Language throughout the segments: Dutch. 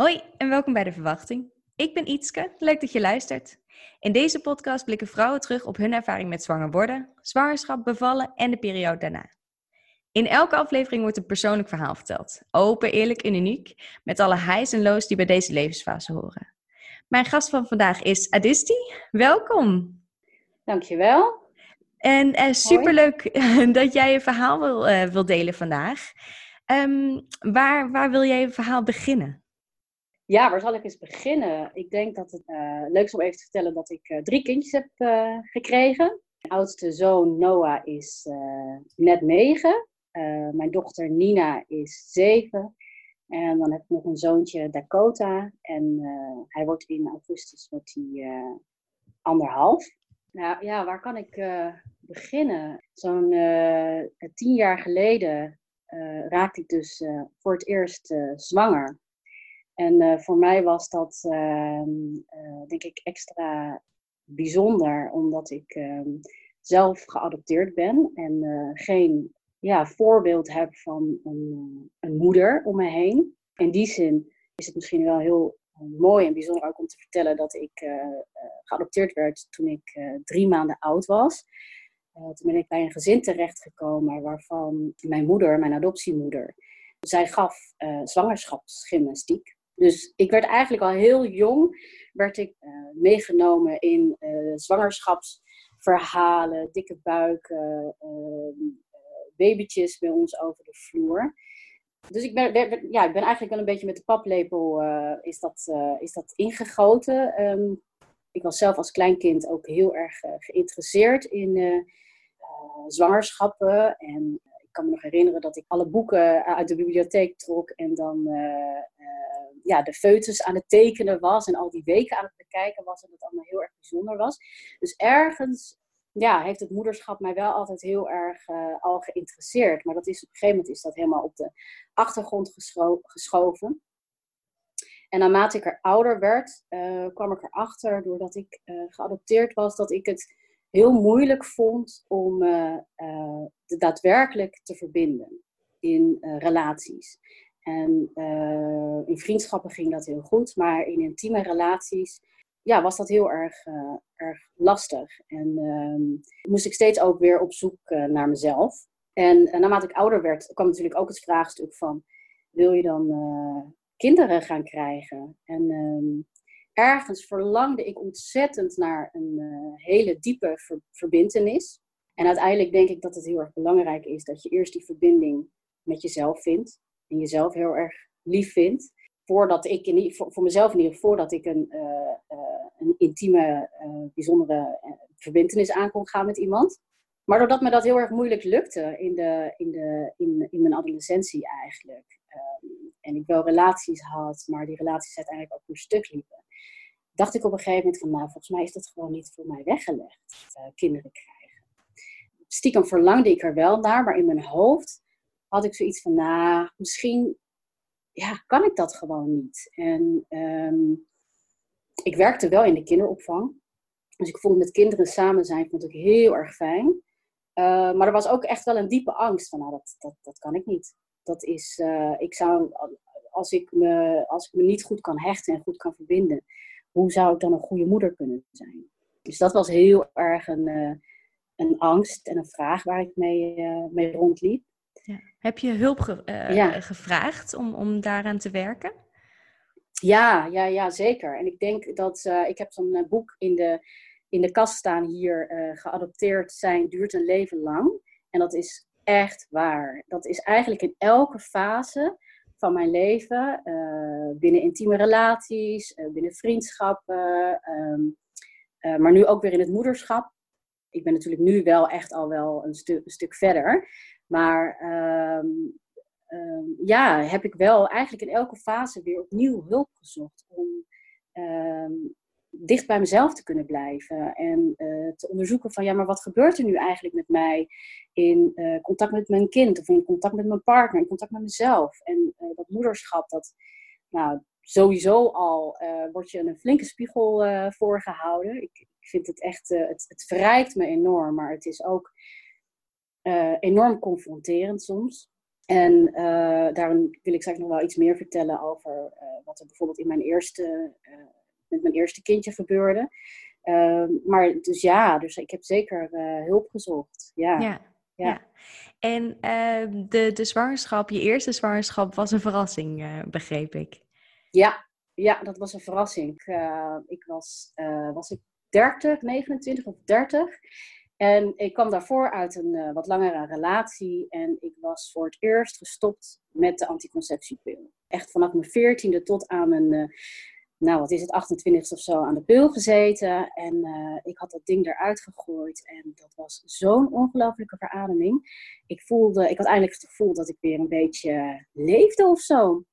Hoi en welkom bij De Verwachting. Ik ben Ietske, leuk dat je luistert. In deze podcast blikken vrouwen terug op hun ervaring met zwanger worden, zwangerschap, bevallen en de periode daarna. In elke aflevering wordt een persoonlijk verhaal verteld. Open, eerlijk en uniek, met alle highs en lows die bij deze levensfase horen. Mijn gast van vandaag is Adisti. Welkom. Dankjewel. En uh, superleuk dat jij je verhaal wil, uh, wil delen vandaag. Um, waar, waar wil jij je verhaal beginnen? Ja, waar zal ik eens beginnen? Ik denk dat het uh, leuk is om even te vertellen dat ik uh, drie kindjes heb uh, gekregen. Mijn oudste zoon Noah is net negen. mijn dochter Nina is zeven. En dan heb ik nog een zoontje Dakota. En hij wordt in augustus wordt hij, anderhalf. Nou ja, waar kan ik beginnen? Zo'n tien jaar geleden raakte ik dus voor het eerst zwanger. En uh, voor mij was dat, uh, uh, denk ik, extra bijzonder, omdat ik ehm, zelf geadopteerd ben en geen ja, voorbeeld heb van een, een, moeder om me heen. In die zin is het misschien wel heel mooi en bijzonder ook om te vertellen dat ik geadopteerd werd toen ik drie maanden oud was. toen ben ik bij een gezin terechtgekomen waarvan mijn moeder, mijn adoptiemoeder, zij gaf zwangerschapsgymnastiek. Dus ik werd eigenlijk al heel jong werd ik, uh, meegenomen in uh, zwangerschapsverhalen, dikke buiken, uh, babytjes bij ons over de vloer. Dus ik ben, ja, ik ben eigenlijk wel een beetje met de paplepel is, dat, is dat ingegoten. Um, ik was zelf als kleinkind ook heel erg geïnteresseerd in zwangerschappen. En kan me nog herinneren dat ik alle boeken uit de bibliotheek trok en dan ja, de foetus aan het tekenen was en al die weken aan het bekijken was en het allemaal heel erg bijzonder was. Dus ergens ja, heeft het moederschap mij wel altijd heel erg al geïnteresseerd. Maar dat is, op een gegeven moment is dat helemaal op de achtergrond geschoven. En naarmate ik er ouder werd, kwam ik erachter, doordat ik geadopteerd was, dat ik het heel moeilijk vond om de daadwerkelijk te verbinden in relaties. En uh, in vriendschappen ging dat heel goed, maar in intieme relaties ja, was dat heel erg, uh, erg lastig. En uh, moest ik steeds ook weer op zoek uh, naar mezelf. En naarmate ik ouder werd, kwam natuurlijk ook het vraagstuk van: wil je dan kinderen gaan krijgen? En ehm, ergens verlangde ik ontzettend naar een hele diepe ver verbindenis. En uiteindelijk denk ik dat het heel erg belangrijk is dat je eerst die verbinding met jezelf vindt en jezelf heel erg lief vindt. Voordat ik, in, voor, voor mezelf in ieder geval, voordat ik een, uh, uh, een intieme, bijzondere verbindenis aan kon gaan met iemand. Maar doordat me dat heel erg moeilijk lukte in, de, in, de, in, in mijn adolescentie eigenlijk. Um, en ik wel relaties had, maar die relaties uiteindelijk ook een stuk liepen. Dacht ik op een gegeven moment van, nou, volgens mij is dat gewoon niet voor mij weggelegd. kinderen krijgen. Stiekem verlangde ik er wel naar, maar in mijn hoofd had ik zoiets van, nou, misschien ja, kan ik dat gewoon niet. En um, ik werkte wel in de kinderopvang. Dus ik vond met kinderen samen zijn vond ik heel erg fijn. Uh, maar er was ook echt wel een diepe angst van, nou, dat, dat, dat kan ik niet. Dat is, uh, ik zou, als ik, me, als ik me niet goed kan hechten en goed kan verbinden, hoe zou ik dan een goede moeder kunnen zijn? Dus dat was heel erg een, uh, een angst en een vraag waar ik mee, mee rondliep. Ja. Heb je hulp ge uh, gevraagd om, om daaraan te werken? Ja, ja, ja, zeker. En ik denk dat ik heb zo'n boek in de, in de kast staan hier, geadopteerd zijn duurt een leven lang. En dat is echt waar. Dat is eigenlijk in elke fase van mijn leven, binnen intieme relaties, binnen vriendschappen, um, maar nu ook weer in het moederschap. Ik ben natuurlijk nu wel echt al wel een, stu een stuk verder. Maar um, um, ja, heb ik wel eigenlijk in elke fase weer opnieuw hulp gezocht om dicht bij mezelf te kunnen blijven. En uh, te onderzoeken van ja, maar wat gebeurt er nu eigenlijk met mij in uh, contact met mijn kind of in contact met mijn partner, in contact met mezelf. En uh, dat moederschap, dat nou, sowieso al wordt je een flinke spiegel voorgehouden. Ik, ik vind het echt, het, het verrijkt me enorm, maar het is ook enorm confronterend soms. En daarom wil ik straks nog wel iets meer vertellen over wat er bijvoorbeeld in mijn eerste, met mijn eerste kindje gebeurde. Ehm, maar dus ja, dus ik heb zeker hulp gezocht. Ja. ja. ja. En ehm, de, de zwangerschap, je eerste zwangerschap, was een verrassing, begreep ik. Ja, ja, dat was een verrassing. Ik, ik was, was ik 30, 29 of 30. En ik kwam daarvoor uit een wat langere relatie. En ik was voor het eerst gestopt met de anticonceptiepil. Echt vanaf mijn 14e tot aan mijn, nou wat is het, 28 of zo aan de pil gezeten. En ik had dat ding eruit gegooid. En dat was zo'n ongelofelijke verademing. Ik voelde, ik had eindelijk het gevoel dat ik weer een beetje leefde of zo.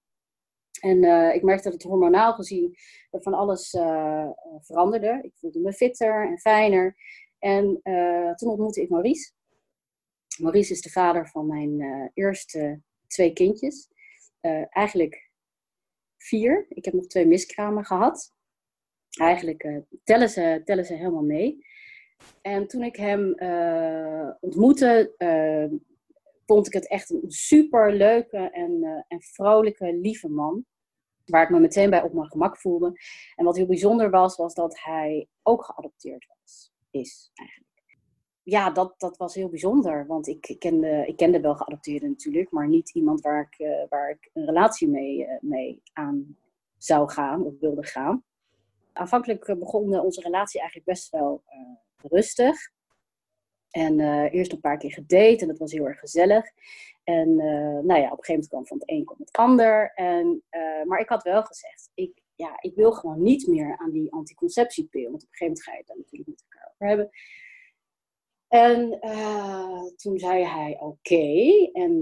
En uh, ik merkte dat het hormonaal gezien van alles uh, veranderde. Ik voelde me fitter en fijner. En toen ontmoette ik Maurice. Maurice is de vader van mijn eerste twee kindjes. eigenlijk vier. Ik heb nog twee miskramen gehad. Eigenlijk tellen, ze, tellen ze helemaal mee. En toen ik hem ontmoette, vond ik het echt een super leuke en, uh, en vrolijke, lieve man. Waar ik me meteen bij op mijn gemak voelde. En wat heel bijzonder was, was dat hij ook geadopteerd was. Is eigenlijk. Ja, dat, dat was heel bijzonder. Want ik, kende, ik kende wel geadopteerden natuurlijk, maar niet iemand waar ik, uh, waar ik een relatie mee, uh, mee aan zou gaan of wilde gaan. Aanvankelijk begon onze relatie eigenlijk best wel rustig. En eerst een paar keer gedate en dat was heel erg gezellig. En nou ja, op een gegeven moment kwam van het een kwam het ander. En, maar ik had wel gezegd, ik, ja, ik wil gewoon niet meer aan die anticonceptiepil. Want op een gegeven moment ga je het daar natuurlijk met elkaar over hebben. En toen zei hij oké. En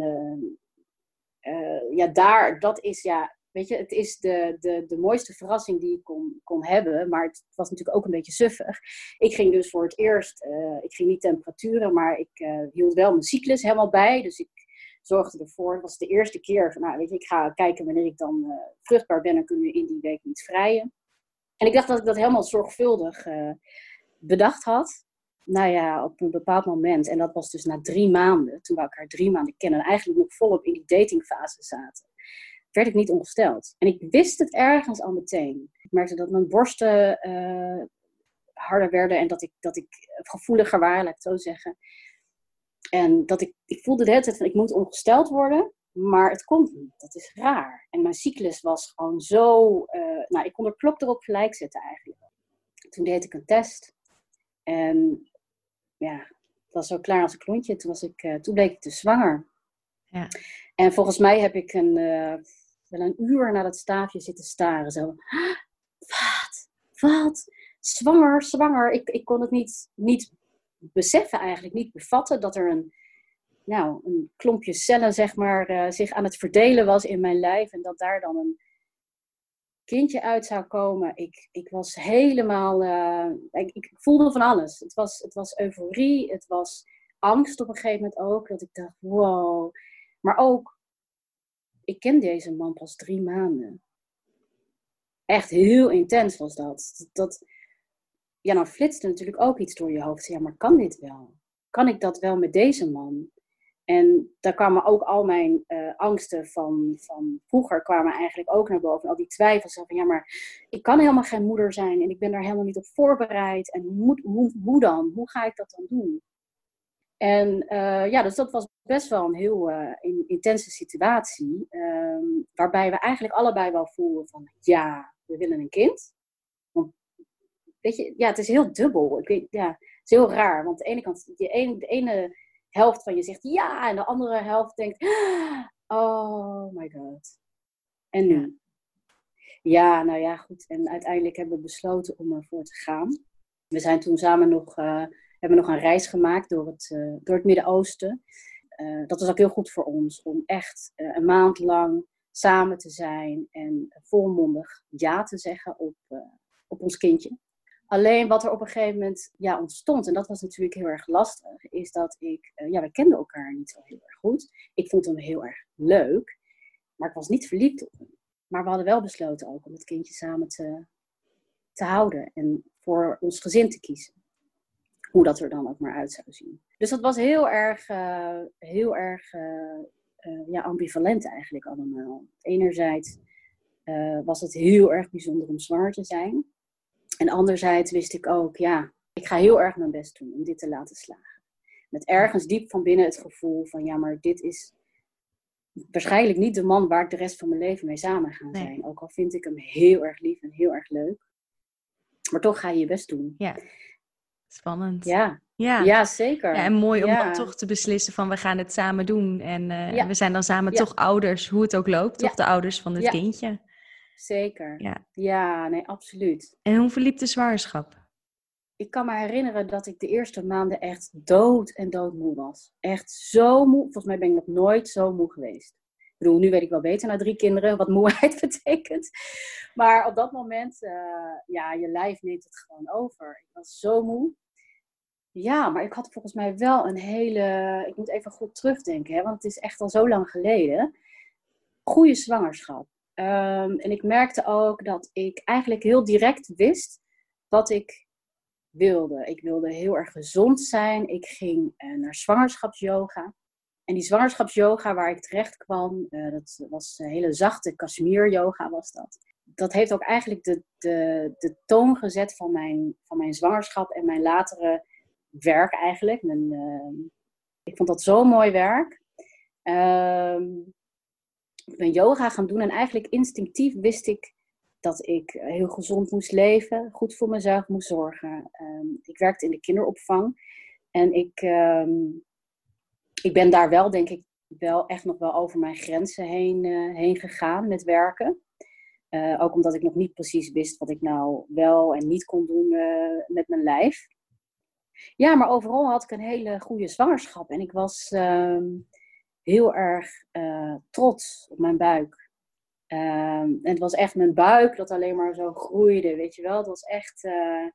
ja, daar, dat is ja, Weet je, het is de, de, de mooiste verrassing die ik kon, kon hebben. Maar het was natuurlijk ook een beetje suffig. Ik ging dus voor het eerst, ik ging niet temperaturen, maar ik hield wel mijn cyclus helemaal bij. Dus ik zorgde ervoor, het was de eerste keer van, nou weet je, ik ga kijken wanneer ik dan vruchtbaar ben. Dan kunnen we in die week niet vrijen. En ik dacht dat ik dat helemaal zorgvuldig bedacht had. Nou ja, op een bepaald moment, en dat was dus na drie maanden, toen we elkaar drie maanden kennen, en eigenlijk nog volop in die datingfase zaten werd ik niet ongesteld. En ik wist het ergens al meteen. Ik merkte dat mijn borsten uh, harder werden en dat ik, dat ik gevoeliger waren, laat ik het zo zeggen. En dat ik, ik voelde de hele tijd van ik moet ongesteld worden, maar het komt niet. Dat is raar. En mijn cyclus was gewoon zo. Uh, nou, ik kon er klok erop gelijk zetten eigenlijk. Toen deed ik een test. En ja, het was zo klaar als een klontje. Toen, was ik, uh, toen bleek ik te zwanger. Ja. En volgens mij heb ik een, uh, wel een uur naar dat staafje zitten staren. Zo, wat? Wat? Zwanger, zwanger. Ik, ik kon het niet, niet beseffen eigenlijk, niet bevatten dat er een, nou, een klompje cellen zeg maar, uh, zich aan het verdelen was in mijn lijf. En dat daar dan een kindje uit zou komen. Ik, ik was helemaal, uh, ik, ik, voelde van alles. Het was, het was euforie, het was angst op een gegeven moment ook. Dat ik dacht, wow. Maar ook ik ken deze man pas drie maanden. Echt heel intens was dat. dat ja, dan flitste natuurlijk ook iets door je hoofd. Ja, maar kan dit wel? Kan ik dat wel met deze man? En daar kwamen ook al mijn uh, angsten van, van vroeger kwamen eigenlijk ook naar boven. Al die twijfels van ja, maar ik kan helemaal geen moeder zijn en ik ben daar helemaal niet op voorbereid. En hoe, hoe, hoe dan? Hoe ga ik dat dan doen? En uh, ja, dus dat was best wel een heel uh, intense situatie. Um, waarbij we eigenlijk allebei wel voelden van ja, we willen een kind. Want weet je, ja, het is heel dubbel. Ik weet, ja, het is heel raar. Want aan de ene kant, ene, de ene helft van je zegt ja, en de andere helft denkt, oh my god. En nu? Ja, nou ja, goed. En uiteindelijk hebben we besloten om ervoor te gaan. We zijn toen samen nog uh, hebben nog een reis gemaakt door het, uh, door het Midden-Oosten. Uh, dat was ook heel goed voor ons, om echt een maand lang samen te zijn en volmondig ja te zeggen op, op ons kindje. Alleen wat er op een gegeven moment ja, ontstond, en dat was natuurlijk heel erg lastig, is dat ik, ja, we kenden elkaar niet zo heel erg goed. Ik vond hem heel erg leuk, maar ik was niet verliefd op hem. Maar we hadden wel besloten ook om het kindje samen te, te houden en voor ons gezin te kiezen hoe dat er dan ook maar uit zou zien. Dus dat was heel erg, uh, heel erg uh, ja, ambivalent eigenlijk allemaal. Enerzijds was het heel erg bijzonder om zwanger te zijn. En anderzijds wist ik ook, ja, ik ga heel erg mijn best doen om dit te laten slagen. Met ergens diep van binnen het gevoel van, ja, maar dit is waarschijnlijk niet de man waar ik de rest van mijn leven mee samen ga zijn. Ook al vind ik hem heel erg lief en heel erg leuk. Maar toch ga je je best doen. Ja, spannend. Ja, ja. ja zeker. Ja, en mooi om toch te beslissen van we gaan het samen doen. En uh, we zijn dan samen toch ouders, hoe het ook loopt. Toch de ouders van het kindje. Zeker. Ja. ja, nee, absoluut. En hoe verliep de zwangerschap? Ik kan me herinneren dat ik de eerste maanden echt dood en doodmoe was. Echt zo moe. Volgens mij ben ik nog nooit zo moe geweest. Ik bedoel, nu weet ik wel beter na drie kinderen wat moeheid betekent. Maar op dat moment, uh, ja, je lijf neemt het gewoon over. Ik was zo moe. Ja, maar ik had volgens mij wel een hele. Ik moet even goed terugdenken, hè, want het is echt al zo lang geleden. Goede zwangerschap. Ehm, en ik merkte ook dat ik eigenlijk heel direct wist wat ik wilde. Ik wilde heel erg gezond zijn. Ik ging uh, naar zwangerschapsyoga. En die zwangerschapsyoga waar ik terecht kwam, uh, dat was een hele zachte Kashmir yoga was dat. Dat heeft ook eigenlijk de, de, de toon gezet van mijn, van mijn zwangerschap en mijn latere werk eigenlijk. Uh, ik vond dat zo'n mooi werk. Uh, ik ben yoga gaan doen en eigenlijk instinctief wist ik dat ik heel gezond moest leven, goed voor mezelf moest zorgen. Ehm, ik werkte in de kinderopvang en ik, ehm, ik ben daar wel, denk ik, wel echt nog wel over mijn grenzen heen, uh, heen gegaan met werken. Uh, ook omdat ik nog niet precies wist wat ik nou wel en niet kon doen uh, met mijn lijf. Ja, maar overal had ik een hele goede zwangerschap. En ik was ehm, heel erg uh, trots op mijn buik. Um, en het was echt mijn buik dat alleen maar zo groeide, weet je wel. Het was echt, uh,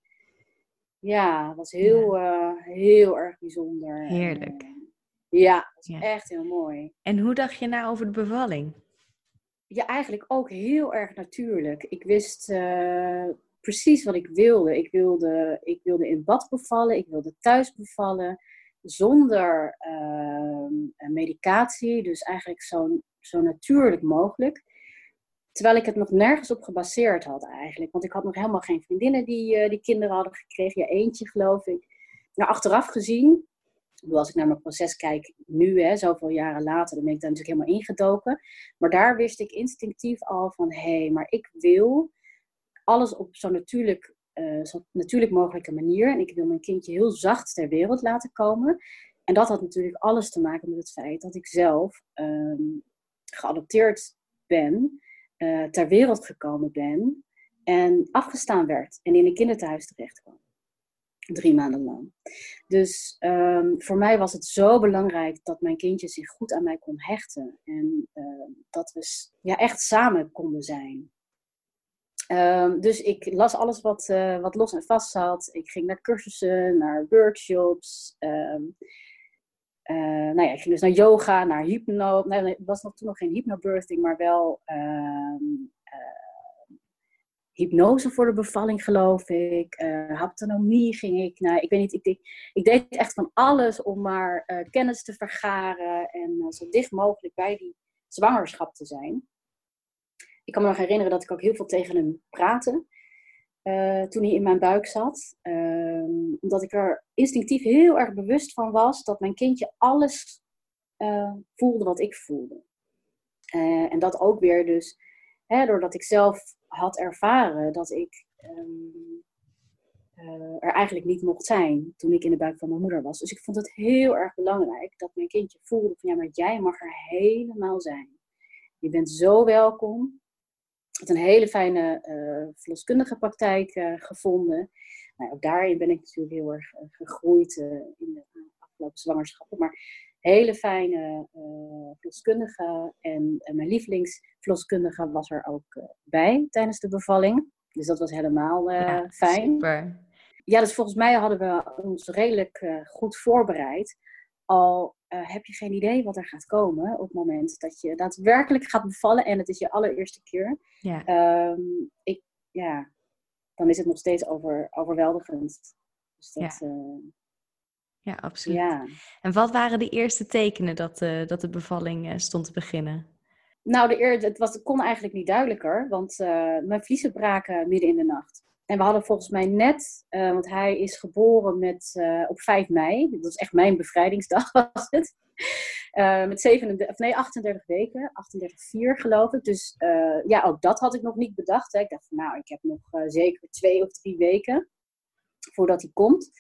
ja, het was heel, ja. Uh, heel erg bijzonder. Heerlijk. ja, het was ja. echt heel mooi. En hoe dacht je nou over de bevalling? Ja, eigenlijk ook heel erg natuurlijk. Ik wist precies wat ik wilde. Ik wilde, ik wilde in bad bevallen, ik wilde thuis bevallen zonder uh, medicatie, dus eigenlijk zo, zo natuurlijk mogelijk. Terwijl ik het nog nergens op gebaseerd had eigenlijk. Want ik had nog helemaal geen vriendinnen die, uh, die kinderen hadden gekregen. Ja, eentje geloof ik. Nou, achteraf gezien, als ik naar mijn proces kijk nu, hè, zoveel jaren later, dan ben ik daar natuurlijk helemaal ingedoken. Maar daar wist ik instinctief al van, hé, hey, maar ik wil alles op zo natuurlijk zo natuurlijk mogelijke manier. En ik wil mijn kindje heel zacht ter wereld laten komen. En dat had natuurlijk alles te maken met het feit dat ik zelf um, geadopteerd ben, uh, ter wereld gekomen ben en afgestaan werd en in een kinderthuis terecht kwam. Drie maanden lang. Dus um, voor mij was het zo belangrijk dat mijn kindje zich goed aan mij kon hechten. En uh, dat we ja, echt samen konden zijn. Um, dus ik las alles wat, uh, wat los en vast zat. Ik ging naar cursussen, naar workshops. Um, nou ja, ik ging dus naar yoga, naar hypno. Nee, het was nog, toen nog geen hypnobirthing, maar wel um, uh, hypnose voor de bevalling, geloof ik. haptonomie ging ik naar. Ik weet niet, ik, ik, ik deed echt van alles om maar kennis te vergaren en zo dicht mogelijk bij die zwangerschap te zijn ik kan me nog herinneren dat ik ook heel veel tegen hem praatte. Uh, toen hij in mijn buik zat. Uh, omdat ik er instinctief heel erg bewust van was dat mijn kindje alles uh, voelde wat ik voelde. Eh, en dat ook weer dus, hè, doordat ik zelf had ervaren dat ik um, er eigenlijk niet mocht zijn toen ik in de buik van mijn moeder was. Dus ik vond het heel erg belangrijk dat mijn kindje voelde van ja, maar jij mag er helemaal zijn. Je bent zo welkom had een hele fijne uh, verloskundige praktijk uh, gevonden. Nou, ook daarin ben ik natuurlijk heel erg uh, gegroeid in de afgelopen zwangerschappen. Maar hele fijne verloskundige. En, en, mijn lievelingsverloskundige was er ook bij tijdens de bevalling. Dus dat was helemaal ja, fijn. Super. Ja, dus volgens mij hadden we ons redelijk goed voorbereid al uh, heb je geen idee wat er gaat komen op het moment dat je daadwerkelijk gaat bevallen en het is je allereerste keer. Ja. Um, ik, ja, dan is het nog steeds over, overweldigend. Dus dat, ja. Uh, Ja, absoluut. Ja. En wat waren de eerste tekenen dat, uh, dat de bevalling stond te beginnen? Nou, de eer, het, was, het kon eigenlijk niet duidelijker, want mijn vliezen braken midden in de nacht. En we hadden volgens mij net, want hij is geboren met, op 5 mei, dat was echt mijn bevrijdingsdag was het. Uh, met 37, of nee, 38 weken, 38,4 geloof ik. Dus ja, ook dat had ik nog niet bedacht. Hè. Ik dacht van nou, ik heb nog zeker twee of drie weken voordat hij komt.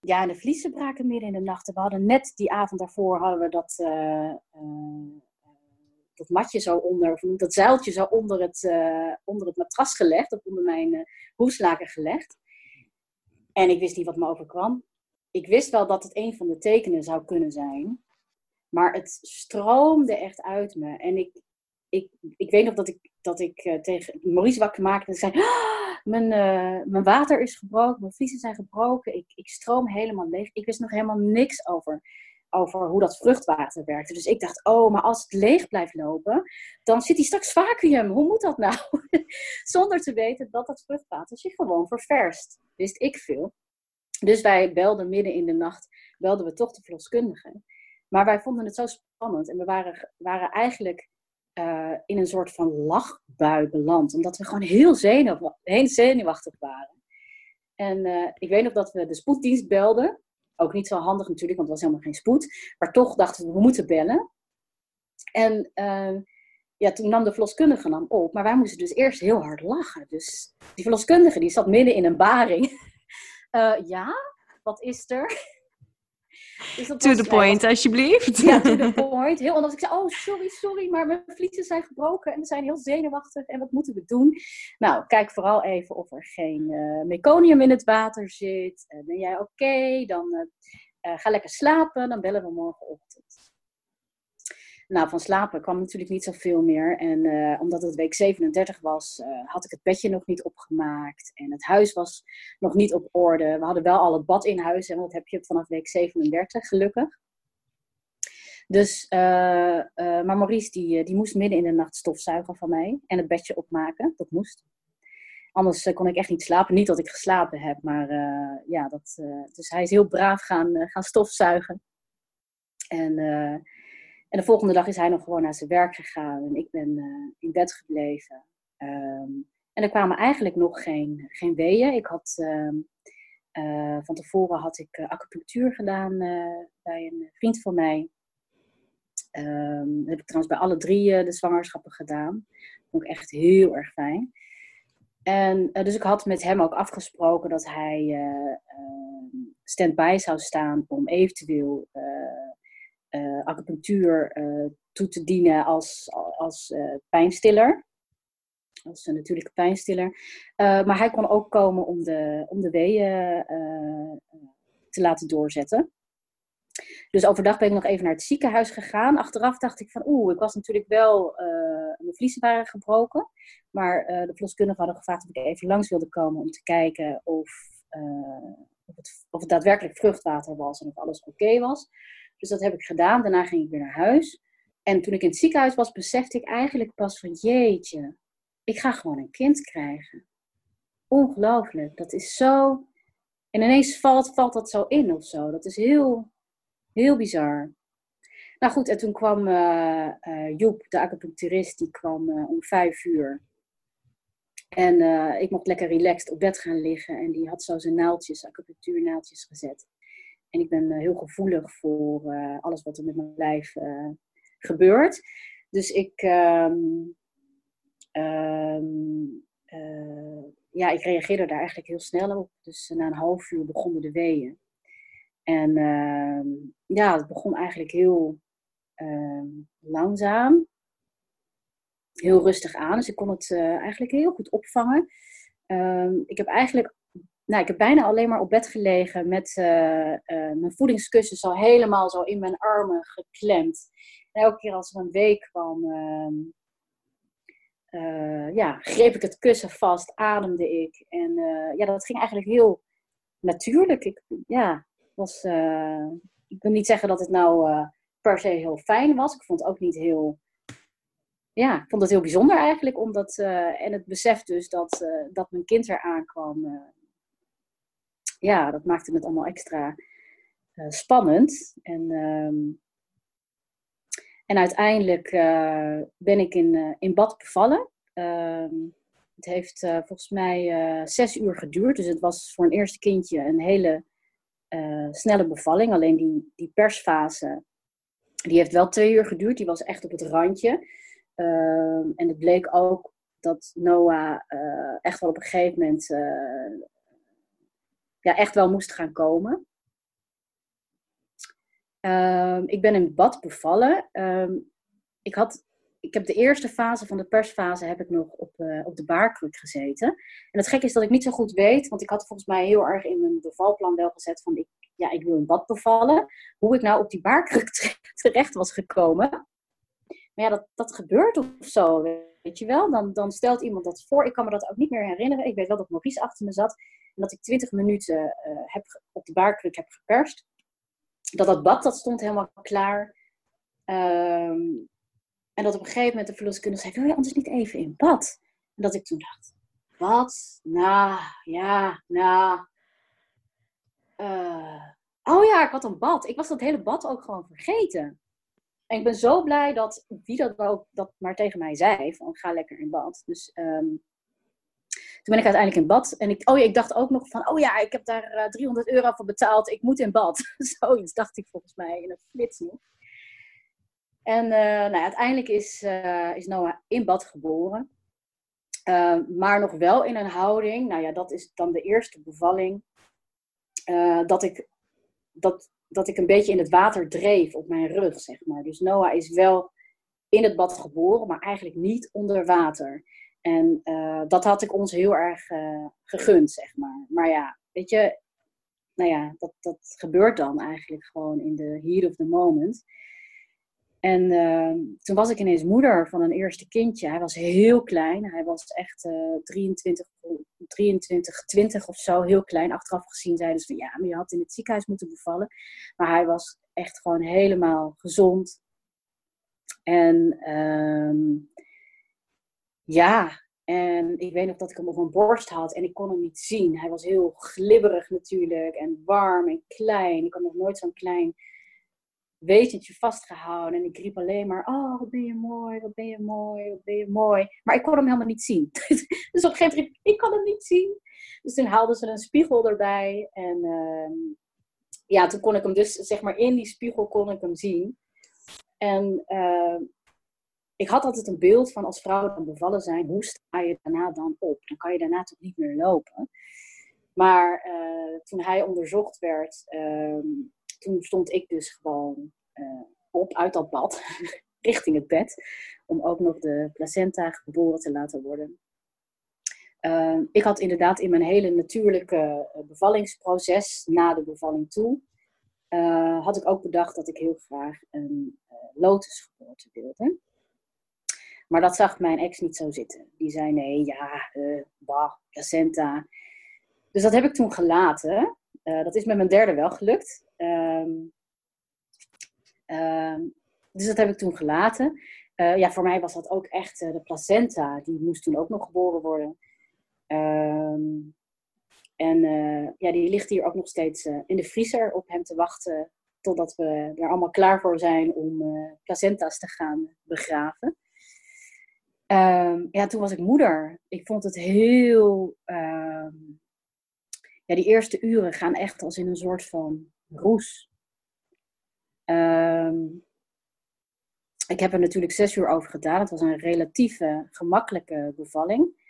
Ja, en de vliezen braken midden in de nacht. We hadden net die avond daarvoor hadden we dat, dat matje zo onder, of dat zuiltje zo onder het, onder het matras gelegd, of onder mijn hoeslaken gelegd. En ik wist niet wat me overkwam. Ik wist wel dat het een van de tekenen zou kunnen zijn. Maar het stroomde echt uit me. En ik, ik, ik weet nog dat ik, dat ik uh, tegen Maurice wakker maakte en zei: ah, mijn, uh, mijn water is gebroken, mijn vliezen zijn gebroken, ik, ik stroom helemaal leeg. Ik wist nog helemaal niks over, over hoe dat vruchtwater werkte. Dus ik dacht: oh, maar als het leeg blijft lopen, dan zit hij straks vacuüm. Hoe moet dat nou? Zonder te weten dat dat vruchtwater zich gewoon ververst. Wist ik veel. Dus wij belden midden in de nacht, belden we toch de verloskundige. Maar wij vonden het zo spannend en we waren, waren eigenlijk uh, in een soort van lachbui beland. Omdat we gewoon heel, zenuw, heel zenuwachtig waren. En uh, ik weet nog dat we de spoeddienst belden. Ook niet zo handig natuurlijk, want het was helemaal geen spoed. Maar toch dachten we, we moeten bellen. En uh, ja, toen nam de verloskundige nam op. Maar wij moesten dus eerst heel hard lachen. Dus die verloskundige die zat midden in een baring. ja, wat is er? Dus to the point, alsjeblieft. Ja, to the point. Heel anders. Ik zei, oh, sorry, sorry, maar mijn vliezen zijn gebroken en we zijn heel zenuwachtig en wat moeten we doen? Nou, kijk vooral even of er geen uh, meconium in het water zit. Uh, ben jij oké? Dan uh, ga lekker slapen, dan bellen we morgenochtend. Nou, van slapen kwam natuurlijk niet zoveel meer. En uh, omdat het week 37 was, uh, had ik het bedje nog niet opgemaakt. En het huis was nog niet op orde. We hadden wel al het bad in huis. En dat heb je vanaf week 37, gelukkig. Dus, uh, maar Maurice die, die moest midden in de nacht stofzuigen van mij. En het bedje opmaken. Dat moest. Anders kon ik echt niet slapen. Niet dat ik geslapen heb, maar ja, dat, dus hij is heel braaf gaan, gaan stofzuigen. En en de volgende dag is hij nog gewoon naar zijn werk gegaan en ik ben uh, in bed gebleven. Um, en er kwamen eigenlijk nog geen, geen weeën. Ik had um, uh, van tevoren had ik uh, acupunctuur gedaan bij een vriend van mij. Um, dat heb ik trouwens bij alle drie de zwangerschappen gedaan. Dat vond ik echt heel erg fijn. En dus ik had met hem ook afgesproken dat hij stand-by zou staan om eventueel acupunctuur uh, toe te dienen als, als uh, pijnstiller. Als een natuurlijke pijnstiller. maar hij kon ook komen om de, om de weeën te laten doorzetten. Dus overdag ben ik nog even naar het ziekenhuis gegaan. Achteraf dacht ik van, oeh, ik was natuurlijk wel, mijn vliezen waren gebroken. Maar de verloskundige hadden gevraagd of ik even langs wilde komen om te kijken of, of, het, of het daadwerkelijk vruchtwater was en of alles oké was. Dus dat heb ik gedaan. Daarna ging ik weer naar huis. En toen ik in het ziekenhuis was, besefte ik eigenlijk pas van jeetje, ik ga gewoon een kind krijgen. Ongelooflijk. Dat is zo. En ineens valt, valt dat zo in of zo. Dat is heel, heel bizar. Nou goed, en toen kwam uh, Joep, de acupuncturist, die kwam uh, om vijf uur. En ik mocht lekker relaxed op bed gaan liggen. En die had zo zijn naaldjes, acupunctuurnaaltjes gezet. En ik ben eh, heel gevoelig voor eh, alles wat er met mijn lijf eh, gebeurt. Dus ik, ehm, ehm, ja, ik reageerde daar eigenlijk heel snel op. Dus na een half uur begonnen de weeën. En ehm, ja, het begon eigenlijk heel langzaam. Heel rustig aan. Dus ik kon het eigenlijk heel goed opvangen. ik heb eigenlijk nou, ik heb bijna alleen maar op bed gelegen met uh, uh, mijn voedingskussen zo helemaal zo in mijn armen geklemd. En elke keer als er een week kwam, uh, ja, greep ik het kussen vast, ademde ik. En ja, dat ging eigenlijk heel natuurlijk. Ik, ja, was, ik wil niet zeggen dat het nou per se heel fijn was. Ik vond het ook niet heel ja, ik vond het heel bijzonder eigenlijk. Omdat, en het besef dus dat, dat mijn kind eraan kwam ja, dat maakte het allemaal extra, spannend. En, ehm, en uiteindelijk ben ik in, in bad bevallen. Ehm, het heeft volgens mij zes uur geduurd. Dus het was voor een eerste kindje een hele snelle bevalling. Alleen die, die persfase, die heeft wel twee uur geduurd. Die was echt op het randje. Ehm, en het bleek ook dat Noah echt wel op een gegeven moment uh, ja, echt wel moest gaan komen. Um, ik ben in bad bevallen. Um, ik, had, ik heb de eerste fase van de persfase heb ik nog op, uh, op de baarkruk gezeten. En het gekke is dat ik niet zo goed weet, want ik had volgens mij heel erg in mijn bevalplan wel gezet van ik, ja, ik wil in bad bevallen. Hoe ik nou op die baarkruk terecht was gekomen. Maar ja, dat, dat gebeurt of zo, weet je wel. Dan, dan stelt iemand dat voor. Ik kan me dat ook niet meer herinneren. Ik weet wel dat Maurice achter me zat. En dat ik 20 minuten uh, heb, op de baarkruk heb geperst. Dat dat bad, dat stond helemaal klaar. Um, en dat op een gegeven moment de verloskundige zei, wil je anders niet even in bad? En dat ik toen dacht, wat? Nou, ja, nou. Oh ja, ik had een bad. Ik was dat hele bad ook gewoon vergeten. En ik ben zo blij dat wie dat ook dat maar tegen mij zei: van ga lekker in bad. Dus toen ben ik uiteindelijk in bad. En ik, oh ja, ik dacht ook nog van: oh ja, ik heb daar uh, eh, 300 euro voor betaald. Ik moet in bad. Zoiets dacht ik volgens mij in een flits nog. En uh, nou, uiteindelijk is, uh, is Noah in bad geboren. Maar nog wel in een houding. Nou ja, dat is dan de eerste bevalling. dat ik dat dat ik een beetje in het water dreef op mijn rug, zeg maar. Dus Noah is wel in het bad geboren, maar eigenlijk niet onder water. En uh, dat had ik ons heel erg uh, gegund, zeg maar. Maar ja, weet je, nou ja, dat, dat gebeurt dan eigenlijk gewoon in de heat of the moment. En uh, toen was ik ineens moeder van een eerste kindje. Hij was heel klein. Hij was echt uh, 23, 23, 20 of zo. Heel klein. Achteraf gezien zeiden ze van ja, maar je had in het ziekenhuis moeten bevallen. Maar hij was echt gewoon helemaal gezond. En um, ja, en ik weet nog dat ik hem op mijn borst had en ik kon hem niet zien. Hij was heel glibberig natuurlijk en warm en klein. Ik had nog nooit zo'n klein wetentje vastgehouden. En ik riep alleen maar, oh, wat ben je mooi, wat ben je mooi, wat ben je mooi. Maar ik kon hem helemaal niet zien. dus op een gegeven moment riep ik, kan hem niet zien. Dus toen haalden ze een spiegel erbij. En uh, ja, toen kon ik hem dus, zeg maar, in die spiegel kon ik hem zien. En uh, ik had altijd een beeld van als vrouwen dan bevallen zijn, hoe sta je daarna dan op? Dan kan je daarna toch niet meer lopen. Maar uh, toen hij onderzocht werd, ehm, toen stond ik dus gewoon uh, op uit dat bad, richting het bed, om ook nog de placenta geboren te laten worden. Uh, ik had inderdaad in mijn hele natuurlijke eh, bevallingsproces, na de bevalling toe, had ik ook bedacht dat ik heel graag een lotusgeboorte wilde. Maar dat zag mijn ex niet zo zitten. Die zei nee, ja, bah, placenta. Dus dat heb ik toen gelaten. dat is met mijn derde wel gelukt. Um, dus dat heb ik toen gelaten. Uh, ja, voor mij was dat ook echt uh, de placenta. Die moest toen ook nog geboren worden. Um, en uh, ja, die ligt hier ook nog steeds in de vriezer op hem te wachten. Totdat we er allemaal klaar voor zijn om placenta's te gaan begraven. Um, ja, toen was ik moeder. Ik vond het heel. ja, die eerste uren gaan echt als in een soort van roes. Um, ik heb er natuurlijk zes uur over gedaan. Het was een relatieve gemakkelijke bevalling.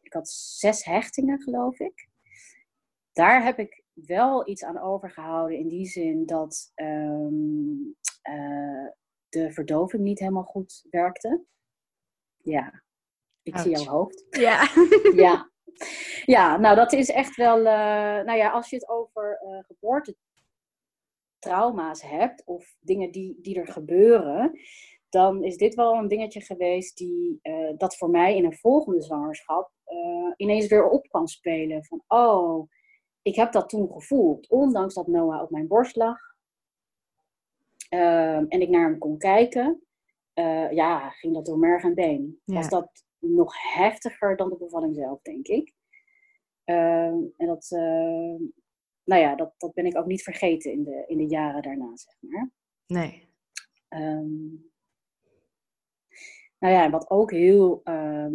Ik had zes hechtingen, geloof ik. Daar heb ik wel iets aan overgehouden in die zin dat uh, de verdoving niet helemaal goed werkte. Ja, ik zie jouw hoofd. Ja. ja. Ja, nou dat is echt wel, uh, nou ja, als je het over uh, geboorte trauma's hebt of dingen die, die er gebeuren, dan is dit wel een dingetje geweest die uh, dat voor mij in een volgende zwangerschap ineens weer op kan spelen. Van oh, ik heb dat toen gevoeld, ondanks dat Noah op mijn borst lag. Uh, en ik naar hem kon kijken, eh, ja, ging dat door merg en been. Was dat nog heftiger dan de bevalling zelf, denk ik. Ehm, en dat, nou ja, dat, dat ben ik ook niet vergeten in de, in de jaren daarna, zeg maar. Nee. Ehm, nou ja, wat ook heel ehm,